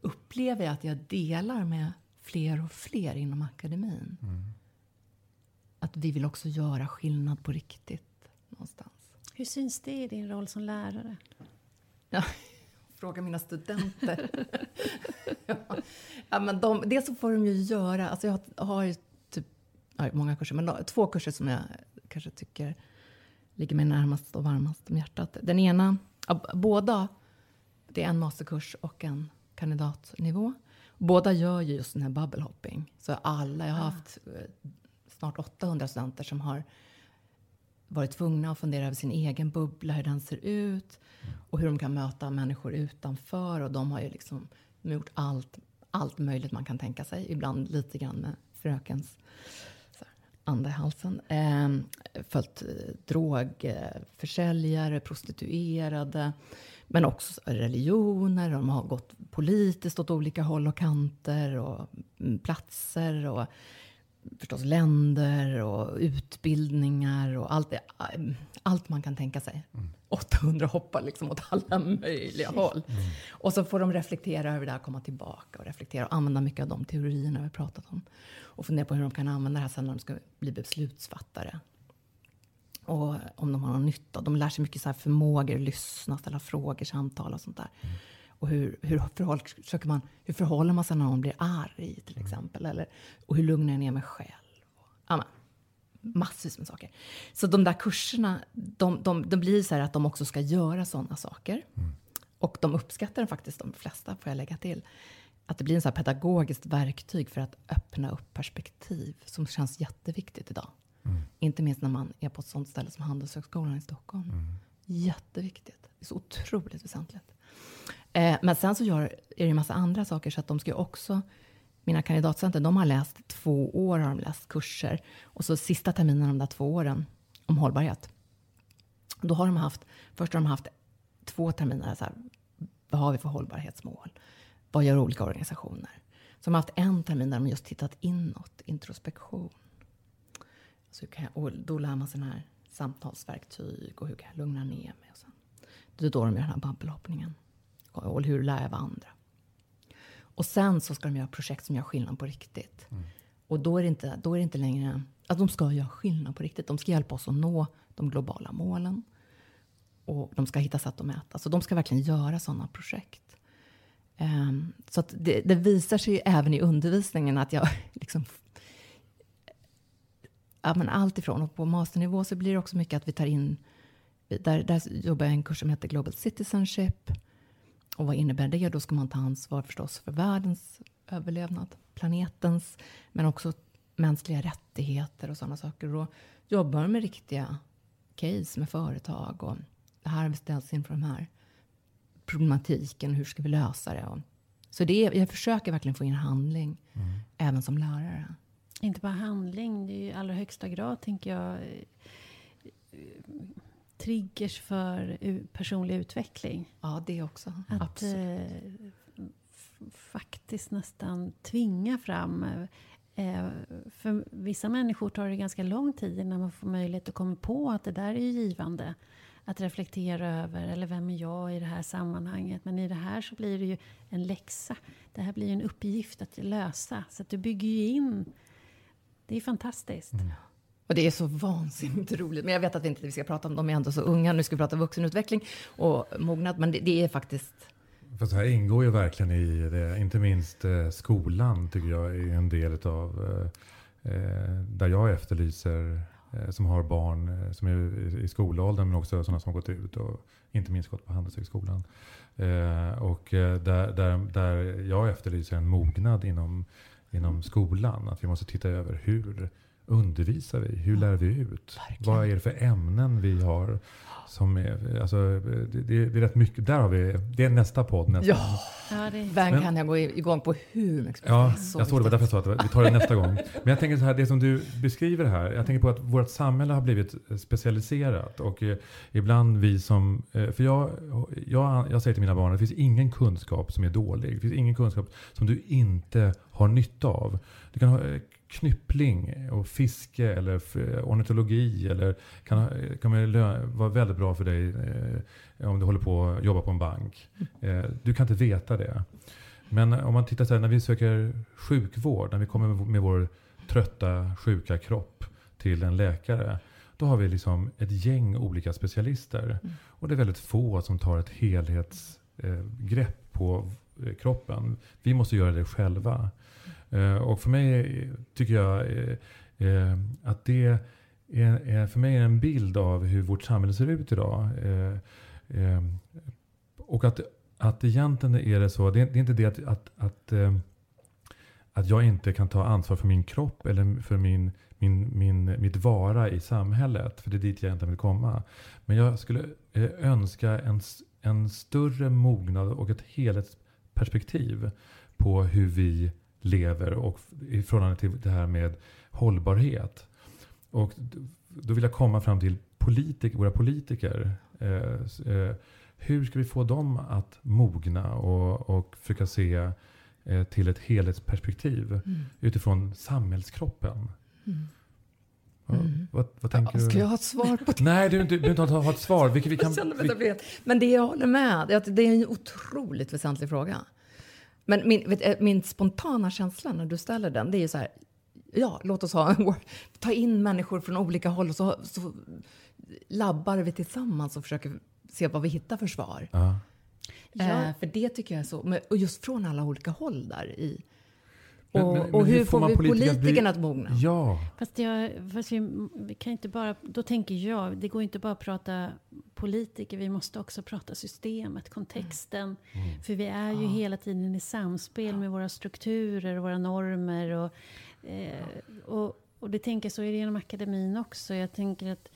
upplever jag att jag delar med fler och fler inom akademin. Mm att vi vill också göra skillnad på riktigt någonstans. Hur syns det i din roll som lärare? Ja, fråga mina studenter. ja. ja. men de, det så får de ju göra. Alltså jag har ju typ, ja, många kurser, men två kurser som jag kanske tycker ligger mig närmast och varmast om hjärtat. Den ena, båda, det är en masterkurs och en kandidatnivå. Båda gör ju just den här bubble hopping. Så alla, jag har ah. haft eh, snart 800 studenter som har varit tvungna att fundera över sin egen bubbla, hur den ser ut och hur de kan möta människor utanför. Och de har ju liksom de har gjort allt, allt möjligt man kan tänka sig. Ibland lite grann med frökens ande i halsen. Eh, följt eh, drogförsäljare, prostituerade, men också religioner. De har gått politiskt åt olika håll och kanter och mm, platser. Och förstås länder och utbildningar och allt, allt man kan tänka sig. Mm. 800 hoppar liksom åt alla möjliga håll. Mm. Och så får de reflektera över det här, komma tillbaka och reflektera och använda mycket av de teorierna vi pratat om. Och fundera på hur de kan använda det här sen när de ska bli beslutsfattare. Och om de har någon nytta. De lär sig mycket så här förmågor, lyssna, ställa frågor, samtala och sånt där. Mm. Och hur, hur, förhåll, försöker man, hur förhåller man sig när någon blir arg till exempel? Eller, och hur lugnar jag ner mig själv? Ja, massvis med saker. Så de där kurserna, de, de, de blir så här att de också ska göra sådana saker. Mm. Och de uppskattar faktiskt, de flesta får jag lägga till. Att det blir en så här pedagogiskt verktyg för att öppna upp perspektiv som känns jätteviktigt idag. Mm. Inte minst när man är på ett sånt ställe som Handelshögskolan i Stockholm. Mm. Jätteviktigt. Det är så otroligt väsentligt. Eh, men sen så gör, är det en massa andra saker så att de ska ju också mina kandidatcenter, de har läst två år, har de läst kurser. Och så sista terminen de där två åren om hållbarhet. Då har de haft, först har de haft två terminer, så här, vad har vi för hållbarhetsmål? Vad gör olika organisationer? Så de har haft en termin där de just tittat inåt, introspektion. Så jag, och då lär man sig här samtalsverktyg och hur kan jag lugna ner mig. Och sen. Det är då de gör den här babbelhoppningen och hur lär jag andra. Och sen så ska de göra projekt som gör skillnad på riktigt. Mm. Och då är, det inte, då är det inte längre att de ska göra skillnad på riktigt. De ska hjälpa oss att nå de globala målen. Och de ska hitta sätt att mäta. Så de ska verkligen göra sådana projekt. Um, så det, det, visar sig även i undervisningen att jag liksom... Ja, men allt ifrån, och på masternivå så blir det också mycket att vi tar in... Där, där jobbar jag en kurs som heter Global Citizenship. Och vad innebär det? Då ska man ta ansvar förstås för världens överlevnad, planetens, men också mänskliga rättigheter och sådana saker. Och jobbar med riktiga case med företag och det här har vi ställts inför de här problematiken, hur ska vi lösa det? Och, så det är, jag försöker verkligen få in handling, mm. även som lärare. Inte bara handling, det är i allra högsta grad, tänker jag, triggers för personlig utveckling. Ja, det också. Att Absolut. Eh, faktiskt nästan tvinga fram eh, för vissa människor tar det ganska lång tid innan man får möjlighet att komma på att det där är givande. att reflektera över. Eller vem är jag i det här sammanhanget? Men i det här så blir det ju en läxa. Det här blir en uppgift att lösa. Så att du bygger ju in. Det är fantastiskt. Mm. Och det är så vansinnigt roligt. Men jag vet att vi inte ska prata om dem, de är ändå så unga. Nu ska vi prata vuxenutveckling och mognad. Men det, det är faktiskt... Fast det här ingår ju verkligen i det. Inte minst eh, skolan tycker jag är en del av eh, eh, där jag efterlyser eh, som har barn eh, som är i skolåldern men också sådana som har gått ut och inte minst gått på Handelshögskolan. Eh, och där, där, där jag efterlyser en mognad inom, inom skolan. Att vi måste titta över hur undervisar vi? Hur lär vi ut? Verkligen. Vad är det för ämnen vi har? Som är, alltså, det, det, är rätt mycket. Där har vi, det är nästa podd nästan. Ja, ja det... kan jag gå igång på hur mycket Ja, jag såg det. var därför jag sa att vi tar det nästa gång. Men jag tänker så här, det som du beskriver här. Jag tänker på att vårt samhälle har blivit specialiserat. Och eh, ibland vi som... Eh, för jag, jag, jag säger till mina barn, det finns ingen kunskap som är dålig. Det finns ingen kunskap som du inte har nytta av. Du kan ha eh, knyppling och fiske eller ornitologi eller kan, kan vara väldigt bra för dig eh, om du håller på att jobba på en bank. Eh, du kan inte veta det. Men om man tittar så här, när vi söker sjukvård, när vi kommer med vår trötta, sjuka kropp till en läkare. Då har vi liksom ett gäng olika specialister. Mm. Och det är väldigt få som tar ett helhetsgrepp eh, på eh, kroppen. Vi måste göra det själva. Eh, och för mig eh, tycker jag eh, att det är, för mig är en bild av hur vårt samhälle ser ut idag. Och att, att egentligen är det så, det är, inte det att, att, att, att jag inte kan ta ansvar för min kropp eller för min, min, min, mitt vara i samhället. För det är dit jag egentligen vill komma. Men jag skulle önska en, en större mognad och ett helhetsperspektiv på hur vi lever och i förhållande till det här med hållbarhet. Och då vill jag komma fram till politik, våra politiker. Eh, eh, hur ska vi få dem att mogna och, och försöka se eh, till ett helhetsperspektiv mm. utifrån samhällskroppen? Mm. Mm. Vad, vad, tänker ja, ska du? jag ha ett svar på det? Nej, du, behöver inte ha, ett svar. Vilket vi kan, vi... Men det jag håller med, det är en otroligt väsentlig fråga. Men min, vet, eh, min spontana känsla när du ställer den, det är så här, ja, låt oss ha en, ta in människor från olika håll och så, så labbar vi tillsammans och försöker se vad vi hittar för svar. -huh. eh, för det tycker jag är så, och just från alla olika håll där i, och, men, men, och hur, hur får, får vi politikerna att mogna? Ja. Fast, jag, fast vi, vi, kan inte bara, då tänker jag, det går inte bara att prata politiker, vi måste också prata systemet, kontexten. Mm. mm. För vi är ju ja. hela tiden i samspel med våra strukturer och våra normer. Och, eh, och, och det tänker så är det inom akademin också. Jag tänker att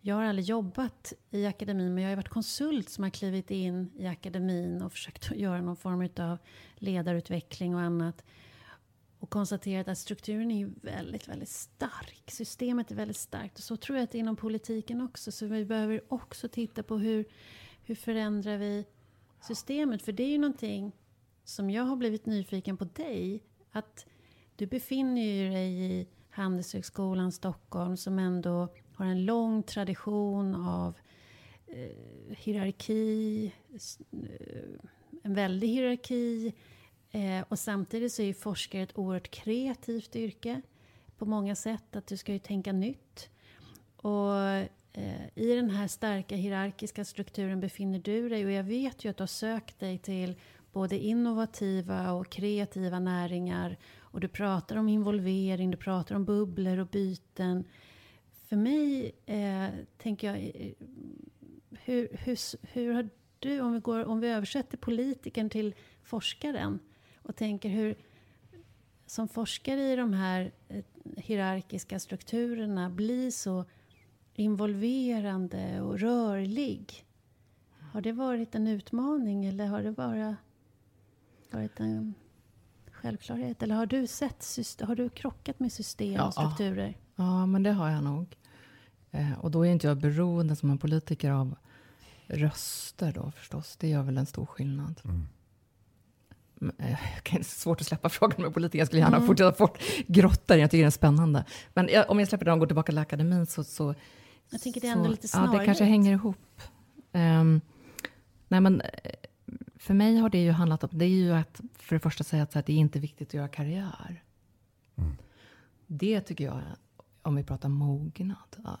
jag har aldrig jobbat i akademin, men jag har varit konsult som har klivit in i akademin och försökt göra någon form av ledarutveckling och annat och konstaterat att strukturen är väldigt, väldigt stark. Systemet är väldigt starkt. Och så tror jag att det är inom politiken också. Så vi behöver också titta på hur, hur förändrar vi systemet. För det är ju någonting som jag har blivit nyfiken på dig. Att du befinner ju dig i Handelshögskolan Stockholm som ändå har en lång tradition av eh, hierarki, eh, en väldig hierarki, Eh, och samtidigt så är ju forskare ett oerhört kreativt yrke på många sätt. Att du ska ju tänka nytt. Och eh, i den här starka hierarkiska strukturen befinner du dig. Och jag vet ju att du har sökt dig till både innovativa och kreativa näringar. Och du pratar om involvering, du pratar om bubblor och byten. För mig eh, tänker jag, hur, hur, hur har du, om vi, går, om vi översätter politikern till forskaren, och tänker hur, som forskare i de här eh, hierarkiska strukturerna, blir så involverande och rörlig. Har det varit en utmaning eller har det bara varit en självklarhet? Eller har du, sett, har du krockat med system ja, och strukturer? Ja, men det har jag nog. Eh, och då är inte jag beroende som en politiker av röster då förstås. Det gör väl en stor skillnad. Mm. Eh, svårt att släppa frågan med politiker. Jag skulle gärna mm. fortsätta fort grotta Jag tycker den är spännande. Men jag, om jag släpper den och går tillbaka till akademin så, så, Jag tänker det är ändå lite snarligt. Ja, det kanske hänger ihop. Um, nej men, eh, för mig har det ju handlat om, det är ju att för det första säga att det är inte viktigt att göra karriär. Mm. Det tycker jag, om vi pratar mognad,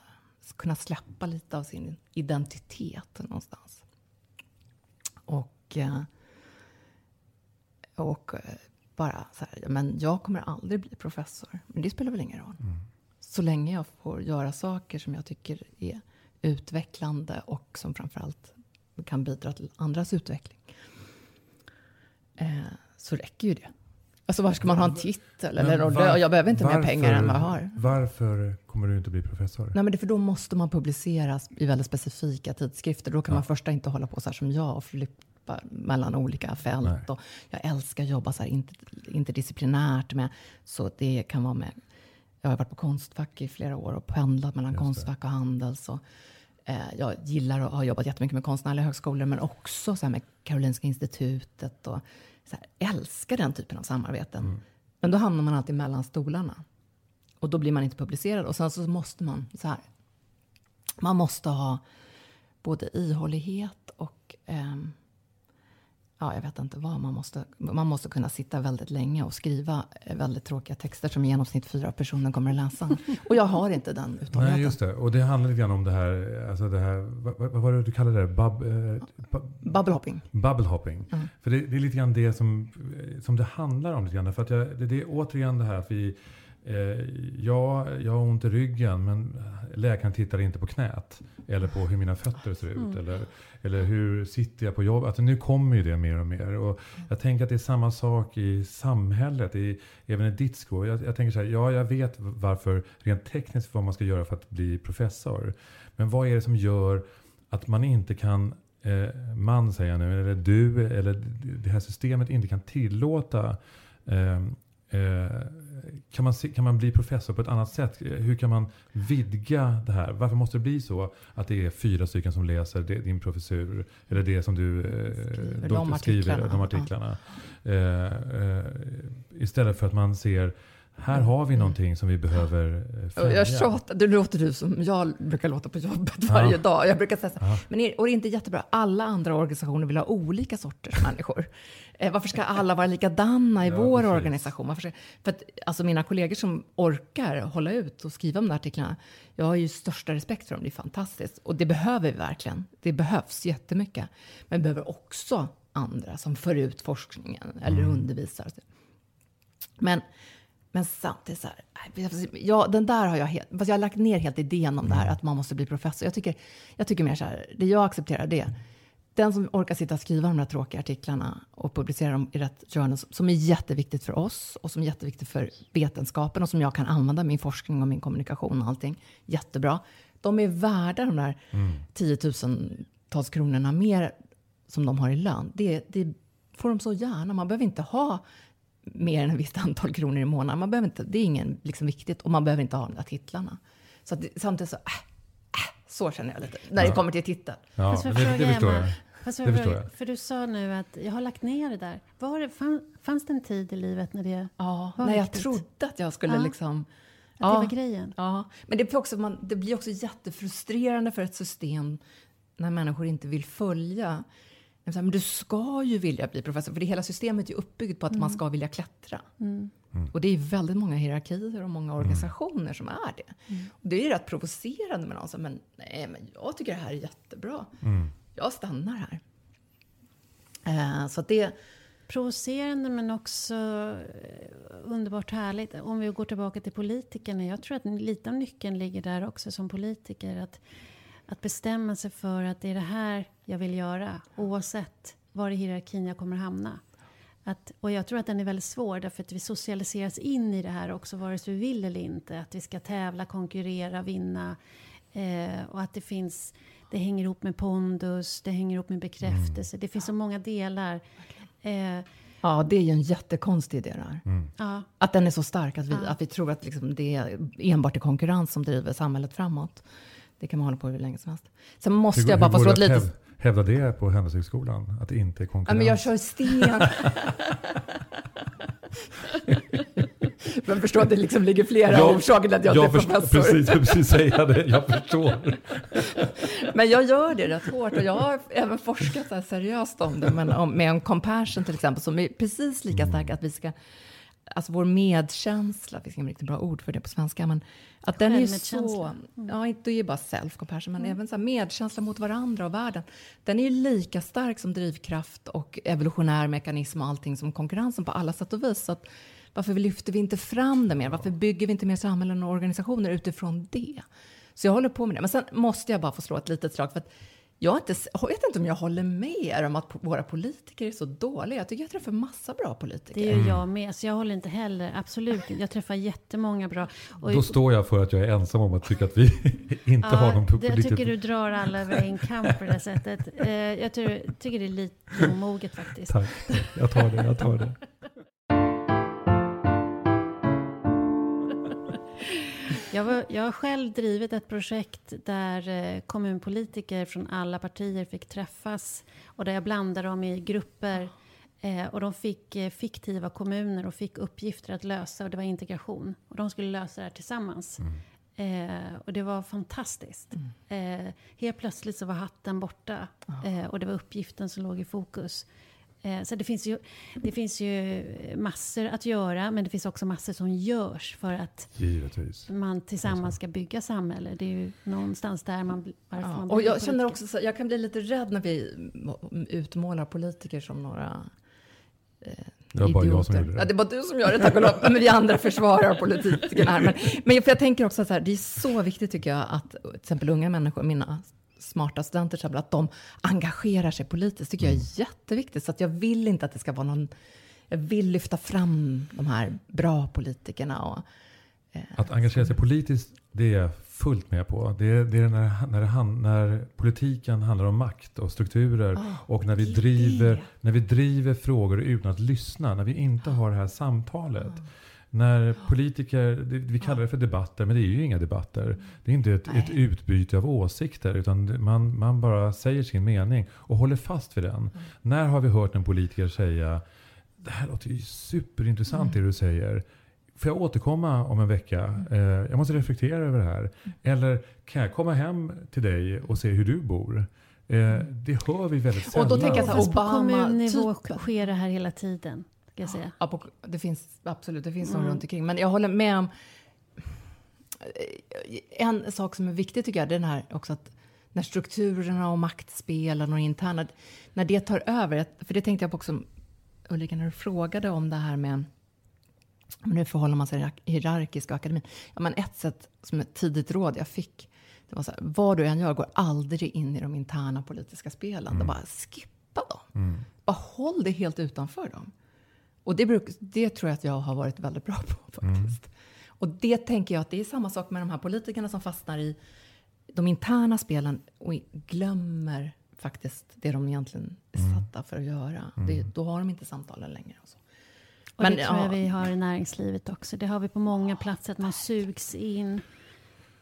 kunna släppa lite av sin identitet någonstans. Och, eh, och eh, bara så här, men jag kommer aldrig bli professor. Men det spelar väl ingen roll. Mm. Så länge jag får göra saker som jag tycker är utvecklande och som framförallt kan bidra till andras utveckling. Eh, så räcker ju det. Alltså var ska man ha en titel? Eller var, jag behöver inte varför, mer pengar än vad jag har. Varför kommer du inte bli professor? Nej, men det för då måste man publiceras i väldigt specifika tidskrifter. Då kan ja. man först inte hålla på så här som jag och flippa mellan olika fält. Och jag älskar att jobba så här inter, interdisciplinärt med. Så det kan vara med. Jag har varit på Konstfack i flera år och pendlat mellan Just Konstfack och Handels. Och, eh, jag gillar att ha jobbat jättemycket med konstnärliga högskolor men också så med Karolinska institutet. Och, så här, älskar den typen av samarbeten. Mm. Men då hamnar man alltid mellan stolarna. Och då blir man inte publicerad. Och sen så måste man så här. Man måste ha både ihållighet och eh, ja, jag vet inte vad. Man måste, man måste kunna sitta väldigt länge och skriva eh, väldigt tråkiga texter som i genomsnitt fyra personer kommer att läsa. Och jag har inte den uthålligheten. Nej, just det. Och det handlar lite grann om det här, alltså det här vad, vad var det du kallade det? Bub, eh, bubble hopping. Bubble hopping. Mm. För det, det, är lite grann det som, som det handlar om. Lite grann. För att jag, det, det är återigen det här att vi Eh, ja, jag har ont i ryggen men läkaren tittar inte på knät. Eller på hur mina fötter ser ut. Mm. Eller, eller hur sitter jag på jobbet. Alltså, nu kommer ju det mer och mer. Och jag tänker att det är samma sak i samhället. I, även i ditt skål. Jag, jag, tänker så här, ja jag vet varför rent tekniskt vad man ska göra för att bli professor. Men vad är det som gör att man inte kan eh, man säger jag nu, eller du, eller det här systemet inte kan tillåta eh, Eh, kan, man se, kan man bli professor på ett annat sätt? Hur kan man vidga det här? Varför måste det bli så att det är fyra stycken som läser din professur? Eller det som du eh, skriver, de artiklarna. de artiklarna. Eh, eh, istället för att man ser här har vi någonting som vi behöver eh. Jag tjatar, det låter du som jag brukar låta på jobbet varje ja. dag. Jag brukar säga så ja. men är, och det är inte jättebra. Alla andra organisationer vill ha olika sorters människor. Eh, varför ska alla vara likadana i ja, vår precis. organisation? Varför ska, för att, alltså mina kollegor som orkar hålla ut och skriva de där artiklarna, jag har ju största respekt för dem. Det är fantastiskt. Och det behöver vi verkligen. Det behövs jättemycket. Men vi behöver också andra som för ut forskningen eller mm. undervisar. Men men samtidigt så här, ja, den där har jag helt, fast jag har lagt ner helt idén om det här mm. att man måste bli professor. Jag tycker, jag tycker mer så här, det jag accepterar det, den som orkar sitta och skriva de där tråkiga artiklarna och publicera dem i rätt journal, som är jätteviktigt för oss och som är jätteviktigt för vetenskapen och som jag kan använda min forskning och min kommunikation och allting jättebra. De är värda de där mm. tiotusentals kronorna mer som de har i lön. Det, det får de så gärna. Man behöver inte ha mer än ett visst antal kronor i månaden. Man behöver inte, det är ingen liksom viktigt och man behöver inte ha de där titlarna. Så att, samtidigt så, äh, äh, så känner jag lite när ja. det kommer till titeln. Ja, det, det, det förstår jag. Fast det förstår jag. För du sa nu att jag har lagt ner det där. Var det, fann, fanns det en tid i livet när det ja, var när jag trodde att jag skulle ja. liksom... Att ja, det var grejen? Ja, men det blir, också, man, det blir också jättefrustrerande för ett system när människor inte vill följa men du ska ju vilja bli professor, för det hela systemet är ju uppbyggt på att mm. man ska vilja klättra. Mm. Mm. Och det är väldigt många hierarkier och många organisationer som är det. Mm. Och det är ju rätt provocerande med någon som, men nej, men jag tycker det här är jättebra. Mm. Jag stannar här. Uh, så det... Provocerande men också eh, underbart härligt. Om vi går tillbaka till politikerna. Jag tror att lite av nyckeln ligger där också som politiker. Att att bestämma sig för att det är det här jag vill göra. Oavsett var i hierarkin jag kommer hamna. Att, och jag tror att den är väldigt svår därför att vi socialiseras in i det här också vare sig vi vill eller inte. Att vi ska tävla, konkurrera, vinna. Eh, och att det finns, det hänger ihop med pondus, det hänger ihop med bekräftelse. Mm. Det finns så många delar. Eh, Ja, det är ju en jättekonstig idé det här. Mm. Ja. Att den är så stark att vi, ja. att vi tror att liksom det är enbart är konkurrens som driver samhället framåt. Det kan man hålla på hur länge som helst. Sen måste hur, jag bara få slå ett litet... Hävda det på Handelshögskolan? Att det inte är konkurrens? Ja, men jag kör sten. Men förstå att det liksom ligger flera jag, orsaker till att jag, jag är professor. Precis, jag precis säga det. Jag förstår. men jag gör det rätt hårt och jag har även forskat så seriöst om det. Men om, med en compassion till exempel som är precis lika stark mm. att vi ska alltså vår medkänsla, det finns inget riktigt bra ord för det på svenska, men att den är så, mm. ja inte är bara self-compassion, men mm. även så medkänsla mot varandra och världen. Den är ju lika stark som drivkraft och evolutionär mekanism och allting som konkurrensen på alla sätt och vis. Så att, varför lyfter vi inte fram det mer? Varför bygger vi inte mer samhällen och organisationer utifrån det? Så jag håller på med det. Men sen måste jag bara få slå ett litet slag. För att jag, inte, jag vet inte om jag håller med er om att våra politiker är så dåliga. Jag tycker jag träffar massa bra politiker. Det är jag med. Så jag håller inte heller, absolut Jag träffar jättemånga bra. Och Då står jag för att jag är ensam om att tycka att vi inte ja, har någon politiker. Jag tycker du drar alla över en kamp på det sättet. Eh, jag tycker det är lite omoget faktiskt. Tack, jag tar det. Jag tar det. Jag, var, jag har själv drivit ett projekt där eh, kommunpolitiker från alla partier fick träffas och där jag blandade dem i grupper. Eh, och de fick eh, fiktiva kommuner och fick uppgifter att lösa och det var integration. Och de skulle lösa det här tillsammans. Mm. Eh, och det var fantastiskt. Mm. Helt plötsligt så var hatten borta. Och det var uppgiften som låg i fokus. Eh, så det finns, ju, det finns ju massor att göra, men det finns också massor som görs för att Givetvis. man tillsammans ska bygga samhälle. Det är ju någonstans där man, varför ja, man Och jag känner också så, jag kan bli lite rädd när vi utmålar politiker som några eh, det var bara jag som gjorde det. Ja, det var du som gör det, tack och lov. Men vi andra försvarar politikerna här. Men, men för jag tänker också så här, det är så viktigt tycker jag att till exempel unga människor, mina smarta studenter, att de engagerar sig politiskt, tycker jag är mm. jätteviktigt. Så att jag vill inte att det ska vara någon... Jag vill lyfta fram de här bra politikerna. Och, eh, att engagera sig politiskt, det är jag fullt med på. Det är, det är när, när, det, när politiken handlar om makt och strukturer oh, och när vi, driver, när vi driver frågor utan att lyssna, när vi inte har det här samtalet. Oh. När politiker, vi kallar det för debatter, men det är ju inga debatter. Det är inte ett, ett utbyte av åsikter, utan man, man bara säger sin mening och håller fast vid den. Mm. När har vi hört en politiker säga, det här låter ju superintressant mm. det du säger. Får jag återkomma om en vecka? Mm. Eh, jag måste reflektera över det här. Mm. Eller kan jag komma hem till dig och se hur du bor? Eh, mm. det hör vi väldigt sällan. Och då tänker jag så här, Obama, på kommunnivå sker det här hela tiden jag säga. Ja, på, det finns absolut, det finns mm. runt omkring. Men jag håller med om... En sak som är viktig tycker jag, det är den här också att när strukturerna och maktspelen och interna, när det tar över. För det tänkte jag på också, Ulrika, när du frågade om det här med men hur förhåller man sig hierarkisk och akademin? Ja, men ett sätt som ett tidigt råd jag fick, det var så här, vad du än gör, går aldrig in i de interna politiska spelen. Mm. bara skippa dem. Mm. Bara håll dig helt utanför dem. Och det, bruk, det tror jag att jag har varit väldigt bra på mm. faktiskt. Mm. Och det tänker jag att det är samma sak med de här politikerna som fastnar i de interna spelen och glömmer faktiskt det de egentligen är mm. satta för att göra. Mm. Det, då har de inte samtalen längre. Och så. Och Men, det tror jag vi har i näringslivet också. Det har vi på många platser, att man sugs in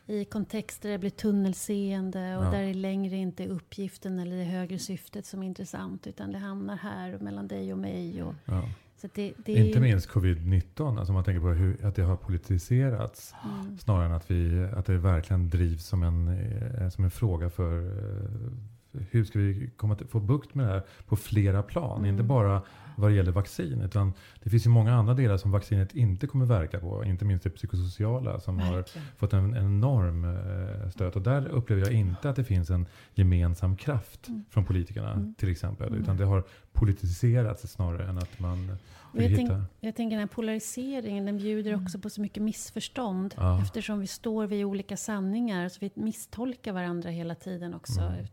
i kontexter där det blir tunnelseende och ja. där det längre inte är uppgiften eller det högre syftet som är intressant, utan det hamnar här mellan dig och mig. Och ja. Det, det Inte minst covid-19, alltså man tänker på hur, att det har politiserats. Mm. Snarare än att, vi, att det verkligen drivs som en, eh, som en fråga för eh, hur ska vi komma till, få bukt med det här på flera plan? Mm. Inte bara vad det gäller vaccin. Utan det finns ju många andra delar som vaccinet inte kommer verka på. Inte minst det psykosociala som Verkligen. har fått en, en enorm eh, stöt. Och där upplever jag inte att det finns en gemensam kraft mm. från politikerna mm. till exempel. Utan det har politiserats snarare än att man jag, tänk, jag tänker den här polariseringen, den bjuder mm. också på så mycket missförstånd. Ja. Eftersom vi står vid olika sanningar, så vi misstolkar varandra hela tiden också. Mm.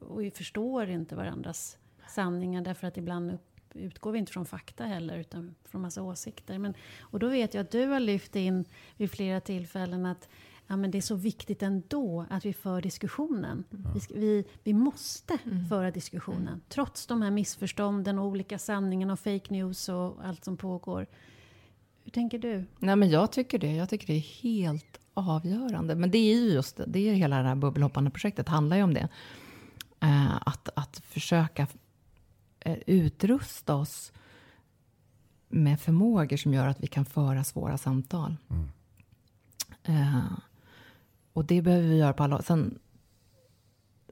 Och vi förstår inte varandras sanningar, därför att ibland upp, utgår vi inte från fakta heller, utan från massa åsikter. Men, och då vet jag att du har lyft in vid flera tillfällen att ja, men det är så viktigt ändå att vi för diskussionen. Mm. Vi, vi, vi, måste mm. föra diskussionen. Mm. Trots de här missförstånden och olika sanningarna och fake news och allt som pågår. Hur tänker du? Nej, men jag tycker det. Jag tycker det är helt avgörande. Men det är ju just det. Det är hela det här bubbelhoppande projektet handlar ju om det. Uh, att, att försöka uh, utrusta oss med förmågor som gör att vi kan föra svåra samtal. Mm. Eh, och det behöver vi göra på alla Sen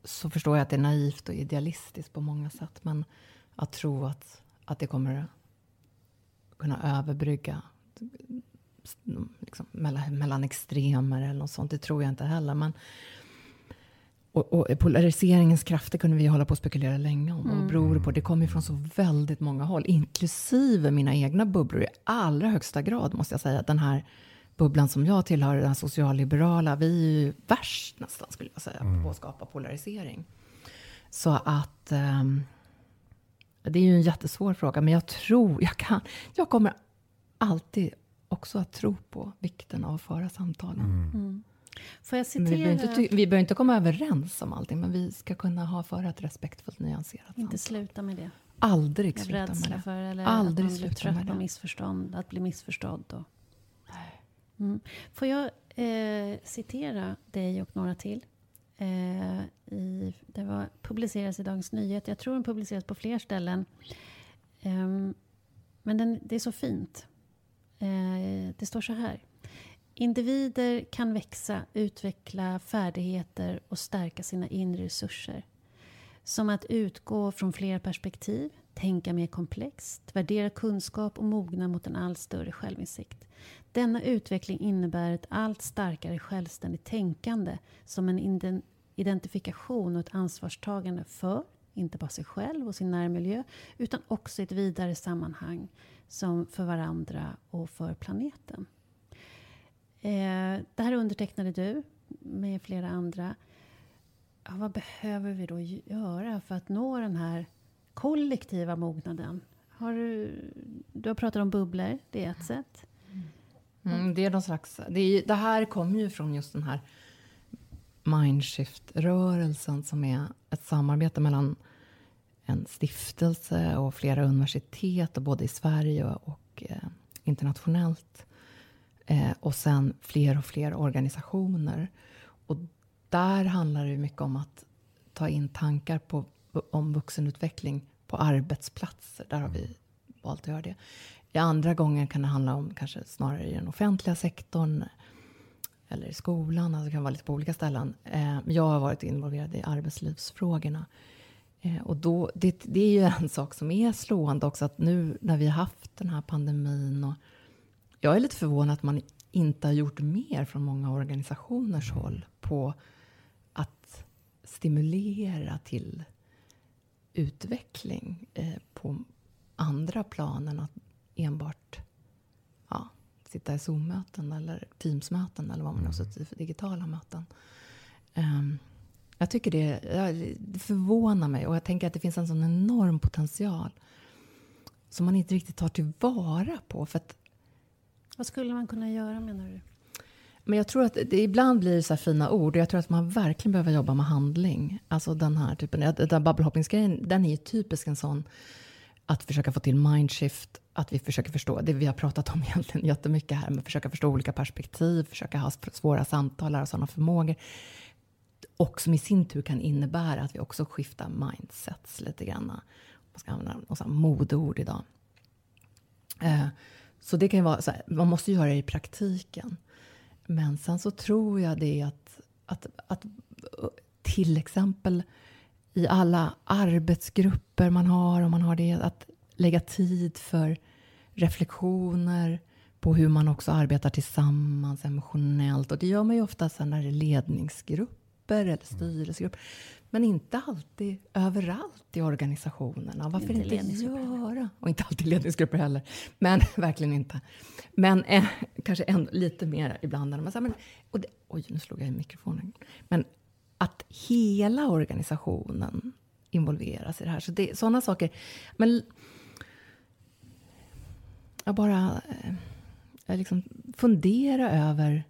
så förstår jag att det är naivt och idealistiskt på många sätt. Men att tro att, att det kommer kunna överbrygga liksom, mellan, mellan extremer eller något sånt, det tror jag inte heller. Men, och, och, polariseringens krafter kunde vi hålla på att spekulera länge om. Mm. Och beror på, det kommer från så väldigt många håll, inklusive mina egna bubblor i allra högsta grad, måste jag säga. Den här bubblan som jag tillhör, den socialliberala, vi är ju värst nästan, skulle jag säga, mm. på att skapa polarisering. Så att um, det är ju en jättesvår fråga, men jag tror, jag kan, jag kommer alltid också att tro på vikten av att föra samtalen. Mm. Mm. Får jag citera? Vi behöver, inte, vi behöver inte komma överens om allting, men vi ska kunna ha föra ett respektfullt, nyanserat samtal. Inte sluta med det. Aldrig sluta med det. För, eller Aldrig att man blir trött på missförstånd, att bli missförstådd. Och... Mm. Får jag eh, citera dig och några till? Eh, i, det var, publiceras i Dagens Nyheter. Jag tror den publiceras på fler ställen. Eh, men den, det är så fint. Eh, det står så här. Individer kan växa, utveckla färdigheter och stärka sina inre resurser. Som att utgå från fler perspektiv, tänka mer komplext, värdera kunskap och mogna mot en allt större självinsikt. Denna utveckling innebär ett allt starkare självständigt tänkande som en identifikation och ett ansvarstagande för, inte bara sig själv och sin närmiljö, utan också ett vidare sammanhang som för varandra och för planeten. Eh, det här undertecknade du med flera andra. Ja, vad behöver vi då göra för att nå den här kollektiva mognaden? Har du, du har pratat om bubblor, det är ett sätt. Mm, det är någon slags... Det, är, det här kommer ju från just den här Mindshift-rörelsen som är ett samarbete mellan en stiftelse och flera universitet, både i Sverige och eh, internationellt. Eh, och sen fler och fler organisationer. Och där handlar det mycket om att ta in tankar på, om vuxenutveckling på arbetsplatser. Där har vi valt att göra det. I andra gånger kan det handla om kanske snarare i den offentliga sektorn eller i skolan. Alltså det kan vara lite på olika ställen. Eh, jag har varit involverad i arbetslivsfrågorna. Eh, och då, det, det, är ju en sak som är slående också, att nu när vi har haft den här pandemin och jag är lite förvånad att man inte har gjort mer från många organisationers håll på att stimulera till utveckling eh, på andra plan än att enbart ja, sitta i Zoom-möten eller Teams-möten eller vad man har mm. suttit för digitala möten. Um, jag tycker det, det förvånar mig och jag tänker att det finns en sån enorm potential som man inte riktigt tar tillvara på. För att, vad skulle man kunna göra menar du? Men jag tror att det ibland blir så fina ord och jag tror att man verkligen behöver jobba med handling. Alltså den här typen, den bubblehoppingsgrejen, den är ju typisk en sån att försöka få till mindshift, att vi försöker förstå, det vi har pratat om egentligen jättemycket här, men försöka förstå olika perspektiv, försöka ha svåra samtal, lära sådana förmågor. Och som i sin tur kan innebära att vi också skiftar mindsets lite grann. Man ska använda något modeord idag. Eh, så det kan ju vara så här, man måste göra det i praktiken. Men sen så tror jag det att, att, att till exempel i alla arbetsgrupper man har, om man har det, att lägga tid för reflektioner på hur man också arbetar tillsammans emotionellt. Och det gör man ju ofta sen när det är ledningsgrupper eller styrelsegrupper. Men inte alltid överallt i organisationerna. Varför inte, inte göra? Och inte alltid ledningsgrupper heller. Men verkligen inte. Men eh, kanske en, lite mer ibland. När man säger, men, och det, oj, nu slog jag i mikrofonen. Men att hela organisationen involveras i det här. Så det, sådana saker. Men jag bara eh, jag liksom fundera över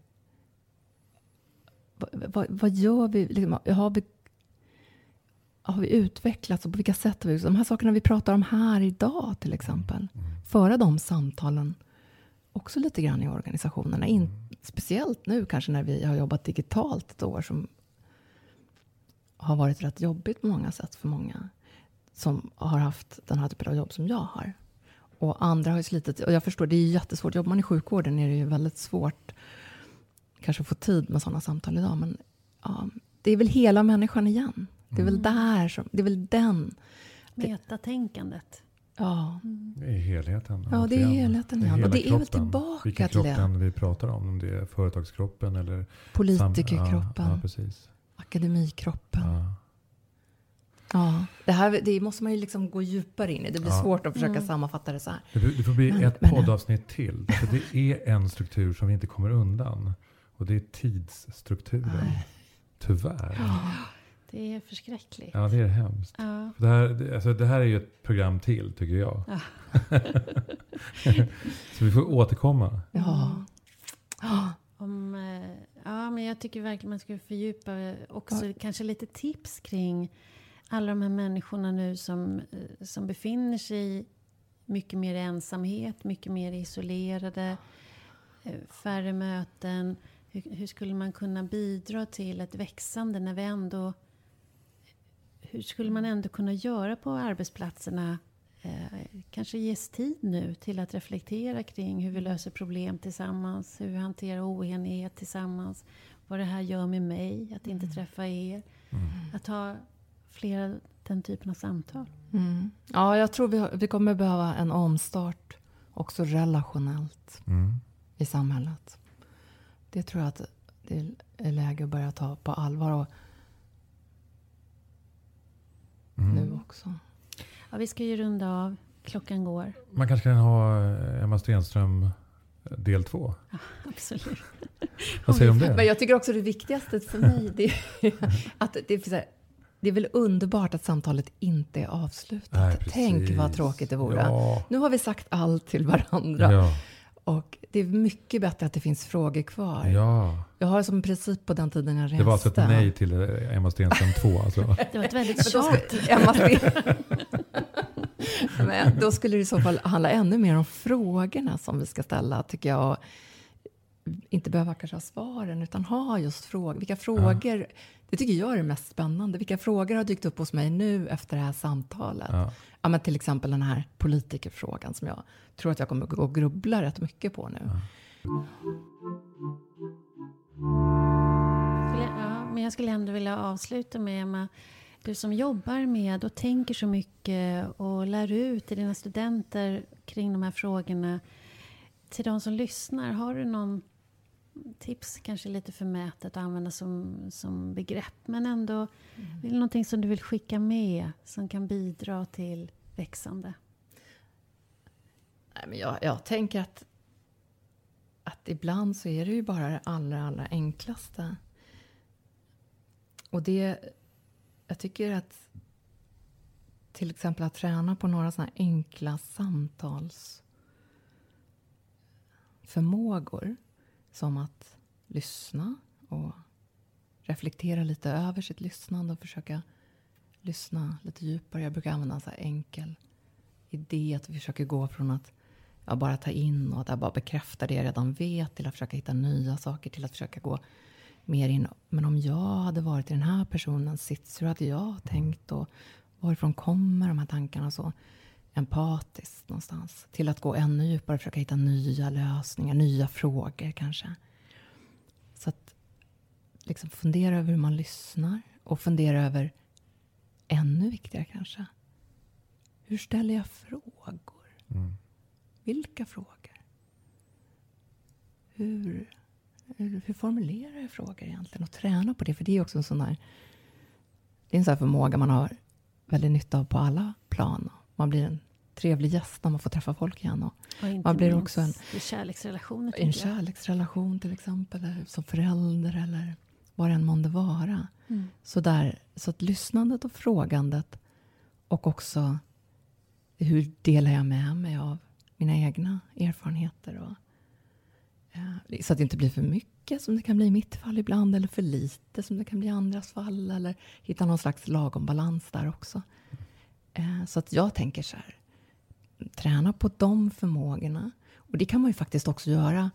vad, vad, vad gör vi? Liksom, har vi? Har vi utvecklats och på vilka sätt har vi De här sakerna vi pratar om här idag till exempel. Föra de samtalen också lite grann i organisationerna. In, speciellt nu kanske när vi har jobbat digitalt ett år som har varit rätt jobbigt på många sätt för många som har haft den här typen av jobb som jag har. Och andra har ju slitit. Och jag förstår, det är jättesvårt. Jobbar man i sjukvården är det ju väldigt svårt kanske att få tid med sådana samtal idag. Men ja, det är väl hela människan igen. Det är väl Mm. där som, det är väl den. Metatänkandet. Ja, Det är helheten. ja det är helheten Det är hela Och det är väl kroppen. tillbaka Vilken till kroppen det. vi pratar om. Om det är företagskroppen eller... Politikerkroppen, Ja, ja, precis. akademikroppen. Ja. Ja, det, här, det måste man ju liksom gå djupare in i. Det blir Ja. svårt att försöka Mm. sammanfatta det så här. Det, det får bli Men- ett men- poddavsnitt till. För det är en struktur som vi inte kommer undan. Och det är tidsstrukturen. Nej. Tyvärr. Det är förskräckligt. Ja, det är hemskt. Ja. För Det här, det, alltså det här är ju ett program till, tycker jag. Ja. Så vi får återkomma. Ja. Ja. Om, eh, ja, men jag tycker verkligen man skulle fördjupa också kanske lite tips kring alla de här människorna nu som, eh, som befinner sig i mycket mer ensamhet, mycket mer isolerade, eh, färre möten. Hur, hur skulle man kunna bidra till ett växande när vi ändå... Hur skulle man ändå kunna göra på arbetsplatserna? Eh, kanske ges tid nu till att reflektera kring hur vi löser problem tillsammans, hur vi hanterar oenighet tillsammans, vad det här gör med mig, att inte träffa er. Mm. Att ha flera den typen av samtal. Mm. ja, jag tror vi, vi kommer behöva en omstart också relationellt Mm. i samhället. Det tror jag att det är läge att börja ta på allvar och Mm. nu också. Ja, vi ska ju runda av. Klockan går. Man kanske kan ha eh, Emma Stenström eh, del två. Absolut. Vad säger du om det? Men jag tycker också det viktigaste för mig det är att det är, så här, det är väl underbart att samtalet inte är avslutat. Nej. Tänk vad tråkigt det vore. Ja. Nu har vi sagt allt till varandra. Ja. Och det är mycket bättre att det finns frågor kvar. ja. Jag har som princip på den tiden jag reste. Det var alltså ett nej till eh, Emma Stenström 2. Alltså. Det var ett väldigt tjat. skulle, Emma Men då skulle det i så fall handla ännu mer om frågorna som vi ska ställa, tycker jag. Inte behöva kanske ha svaren, utan ha just frågor. Vilka frågor, det tycker jag är det mest spännande. Vilka frågor har dykt upp hos mig nu efter det här samtalet? Ja. Ja. men till exempel den här politikerfrågan som jag tror att jag kommer gå och grubbla rätt mycket på nu. Skulle- Ja, men jag skulle ändå vilja avsluta med Emma. Du som jobbar med och tänker så mycket och lär ut till dina studenter kring de här frågorna. Till de som lyssnar, har du någon tips, kanske lite förmätet att använda som, som begrepp, men ändå är det någonting som du vill skicka med som kan bidra till växande? Nej, men jag, jag tänker att, att ibland så är det ju bara det allra, allra enklaste. Och det, jag tycker att till exempel att träna på några sådana enkla samtalsförmågor. Som att lyssna och reflektera lite över sitt lyssnande och försöka lyssna lite djupare. Jag brukar använda en så här enkel idé att vi försöker gå från att jag bara ta in och att jag bara bekräftar det jag redan vet till att försöka hitta nya saker till att försöka gå mer in. Men om jag hade varit i den här personens sits, hur hade jag tänkt och varifrån kommer de här tankarna och så empatiskt någonstans till att gå ännu djupare och försöka hitta nya lösningar, nya frågor kanske. Så att liksom fundera över hur man lyssnar och fundera över ännu viktigare kanske. Hur ställer jag frågor? Mm. Vilka frågor? Hur, hur, hur formulerar jag frågor egentligen? Och träna på det, för det är också en sån här... Det är en sån här förmåga man har väldigt nytta av på alla plan. Man blir en trevlig gäst när man får träffa folk igen. Och Och Man blir också en- i kärleksrelationer, en kärleksrelation till exempel, eller som förälder eller vad det än månde vara. Mm. Så, där, så att lyssnandet och frågandet och också hur delar jag med mig av mina egna erfarenheter. Och, eh, så att det inte blir för mycket som det kan bli i mitt fall ibland eller för lite som det kan bli i andras fall. Eller hitta någon slags lagom balans där också. Så att jag tänker så här, träna på de förmågorna. Och det kan man ju faktiskt också göra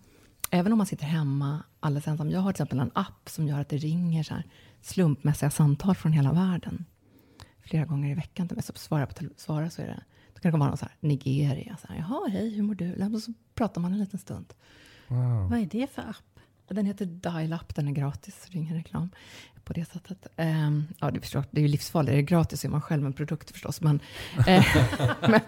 även om man sitter hemma alldeles ensam. Jag har till exempel en app som gör att det ringer så här slumpmässiga samtal från hela världen. Flera gånger i veckan till mig. Så svarar jag på svarar så är det. Då kan det komma någon så här, Nigeria. Så här, Jaha, hej, hur mår du? Och så pratar man en liten stund. Wow. Vad är det för app? Den heter Dial Up, den är gratis, så det är ingen reklam på det sättet. Um, ja, det, förstår, det är ju livsfarligt, är det gratis är man själv en produkt förstås. Men, eh, men,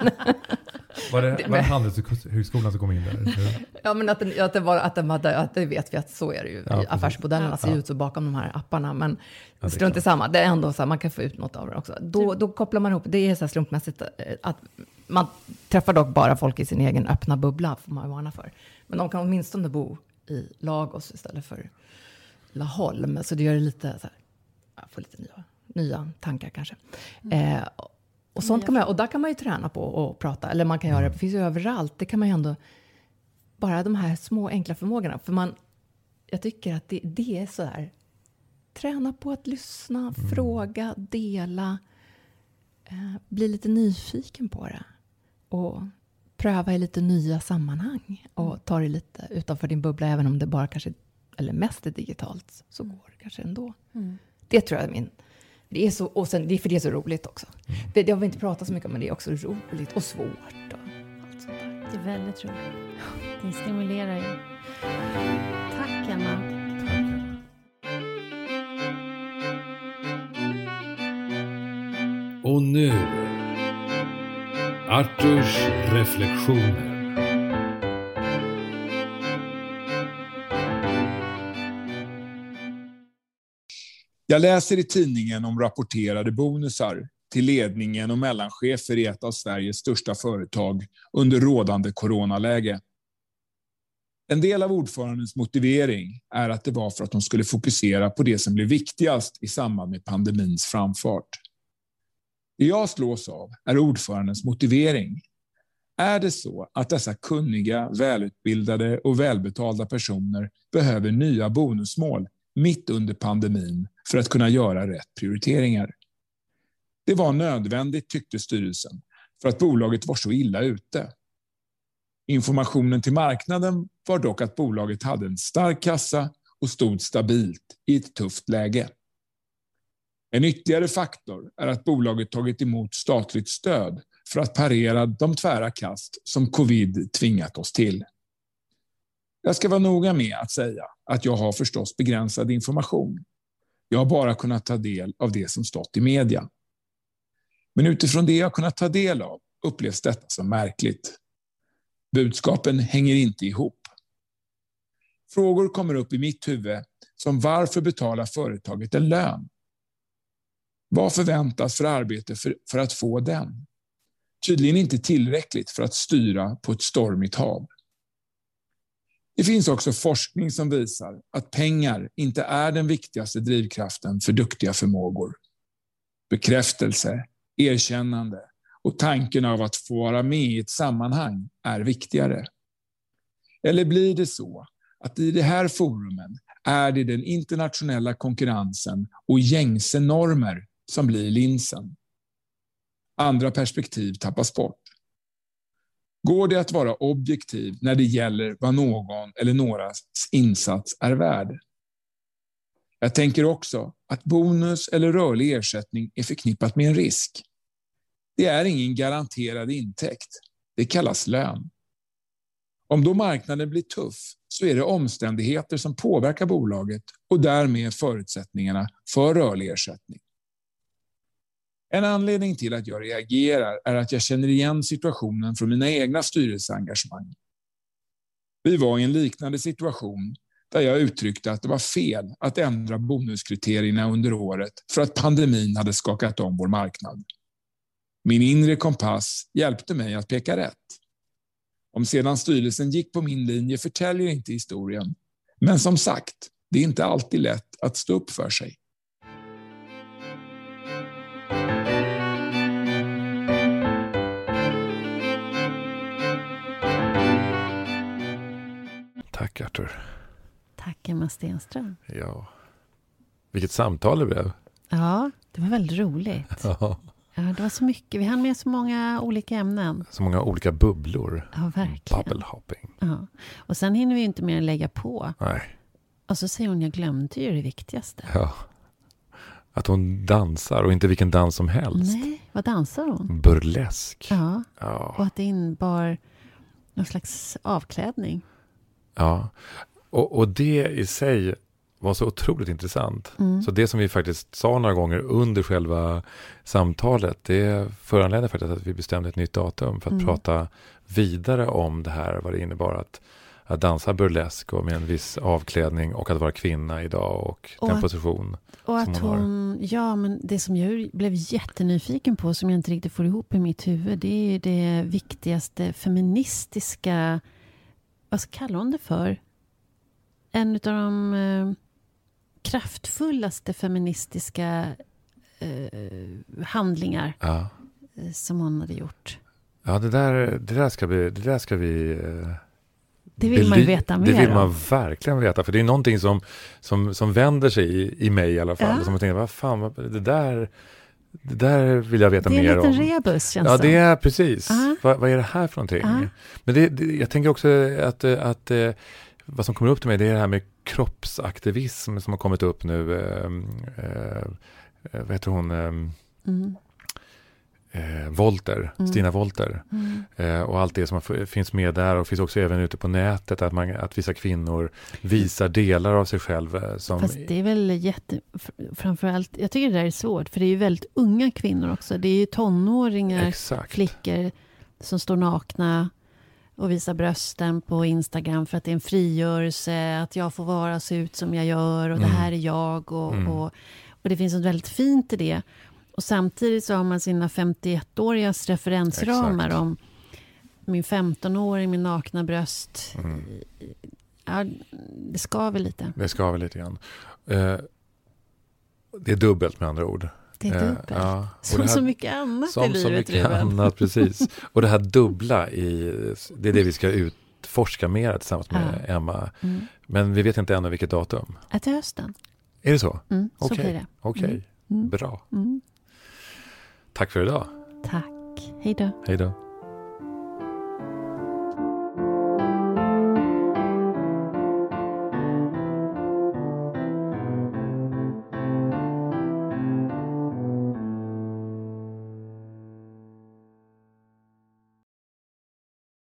Var det, var det Handelshögskolan som kom in där? ja, men att, den, att, det var, att, den hade, att det vet vi att så är det ju. Ja, Affärsmodellerna ser Ja. ut så bakom de här apparna. Men det är strunt i samma, det är ändå så här, man kan få ut något av det också. Då, då kopplar man ihop, det är så här slumpmässigt eh, att man träffar dock bara folk i sin egen öppna bubbla, får man ju varna för. Men de kan åtminstone bo i Lagos istället för Laholm. Så det gör det lite så här, jag får lite nya, nya tankar kanske. Eh, och, sånt kan man, och där kan man ju träna på att prata, eller man kan göra det, det finns ju överallt. Det kan man ju ändå, bara de här små enkla förmågorna. För man, jag tycker att det, det är så här, träna på att lyssna, fråga, dela, eh, bli lite nyfiken på det. Och pröva i lite nya sammanhang. Och ta det lite utanför din bubbla, även om det bara kanske, eller mest är digitalt, så går det kanske ändå. Det tror jag är min... Det är så, och sen, det är för det är så roligt också. Det, det har vi inte pratat så mycket om, men det är också roligt och svårt. Och allt sånt där. Det är väldigt roligt. Det stimulerar ju. Tack, Emma. Och nu. Arturs reflektioner. Jag läser i tidningen om rapporterade bonusar till ledningen och mellanchefer i ett av Sveriges största företag under rådande coronaläge. En del av ordförandens motivering är att det var för att de skulle fokusera på det som blev viktigast i samband med pandemins framfart. Det jag slås av är ordförandens motivering. Är det så att dessa kunniga, välutbildade och välbetalda personer behöver nya bonusmål mitt under pandemin för att kunna göra rätt prioriteringar? Det var nödvändigt, tyckte styrelsen, för att bolaget var så illa ute. Informationen till marknaden var dock att bolaget hade en stark kassa och stod stabilt i ett tufft läge. En ytterligare faktor är att bolaget tagit emot statligt stöd för att parera de tvära kast som covid tvingat oss till. Jag ska vara noga med att säga att jag har förstås begränsad information. Jag har bara kunnat ta del av det som stått i media. Men utifrån det jag kunnat ta del av upplevs detta som märkligt. Budskapen hänger inte ihop. Frågor kommer upp i mitt huvud som varför betalar företaget en lön? Vad förväntas för arbete för, för att få den? Tydligen inte tillräckligt för att styra på ett stormigt hav. Det finns också forskning som visar att pengar inte är den viktigaste drivkraften för duktiga förmågor. Bekräftelse, erkännande och tanken av att få vara med i ett sammanhang är viktigare. Eller blir det så att i det här forumen är det den internationella konkurrensen och gängse normer som blir linsen? Andra perspektiv tappas bort. Går det att vara objektiv när det gäller vad någon eller någras insats är värd? Jag tänker också att bonus eller rörlig ersättning är förknippat med en risk. Det är ingen garanterad intäkt. Det kallas lön. Om då marknaden blir tuff så är det omständigheter som påverkar bolaget och därmed förutsättningarna för rörlig ersättning. En anledning till att jag reagerar är att jag känner igen situationen från mina egna styrelseengagemang. Vi var i en liknande situation där jag uttryckte att det var fel att ändra bonuskriterierna under året för att pandemin hade skakat om vår marknad. Min inre kompass hjälpte mig att peka rätt. Om sedan styrelsen gick på min linje förtäljer inte historien. Men som sagt, det är inte alltid lätt att stå upp för sig. Tack Arthur. Tack, Emma Stenström. Ja. Vilket samtal det blev. Ja, det var väldigt roligt. Ja. Ja, det var så mycket. Vi hann med så många olika ämnen. Så många olika bubblor. Ja, verkligen. Bubble hopping. Ja. Och sen hinner vi inte mer än lägga på. Nej. Och så säger hon, jag glömde ju det viktigaste. Ja. Att hon dansar och inte vilken dans som helst. Nej, vad dansar hon? Burlesk. Ja, Ja. och att det innebar någon slags avklädning. Ja. Och, och det i sig var så otroligt intressant. Mm. Så det som vi faktiskt sa några gånger under själva samtalet, det föranledde faktiskt att vi bestämde ett nytt datum för att Mm. prata vidare om det här, vad det innebar att, att dansa burlesk och med en viss avklädning och att vara kvinna idag och, Och den att- position. Och som att hon har. hon, ja men det som jag blev jättenyfiken på, som jag inte riktigt får ihop i mitt huvud, det är ju det viktigaste feministiska, vad ska kalla hon det för? En av de eh, kraftfullaste feministiska eh, handlingar Ja, eh, som hon hade gjort. ja det, där, det, där ska vi, det där ska vi eh, Det vill man veta mer Det vill man verkligen veta, för det är någonting som, som, som vänder sig i, i mig i alla fall. Ja. Som jag tänker, vad fan, det där, det där vill jag veta Det är mer en liten om. rebus känns Ja, det är precis. Ja. Vad, vad är det här för någonting? Ja. Men det, det, jag tänker också att, att eh, vad som kommer upp till mig, det är det här med kroppsaktivism som har kommit upp nu. Eh, eh, eh, vad heter hon? Eh, Mm, eh, Volter, Mm. Stina Volter. mm. Eh, och allt det som finns med där och finns också även ute på nätet att, man, att vissa kvinnor visar delar av sig själva. Som, Fast det är väl jätte... fr- Framförallt, jag tycker det där är svårt, för det är ju väldigt unga kvinnor också. Det är ju tonåringar, Exakt. flickor som står nakna och visar brösten på Instagram för att det är en frigörelse, att jag får vara se ut som jag gör och det Mm. här är jag. Och, Mm. och, och det finns något väldigt fint i det. Och samtidigt så har man sina 51-årigas referensramar Exakt. om min 15-åring med nakna bröst. Mm. Ja, det skaver lite. Det ska väl lite grann. Eh, det är dubbelt med andra ord. Det är Eh, dubbelt. ja. Och Som här- så mycket annat i Som så livet, mycket Ruben. annat, precis. Och det här dubbla, i, det är det vi ska utforska mer tillsammans med Emma. Mm. Men vi vet inte ännu vilket datum. Att till hösten. Är det så? Mm, så blir det. Okej, Mm. Mm. bra. Mm. Tack för idag. Tack. Hej då. Hej då.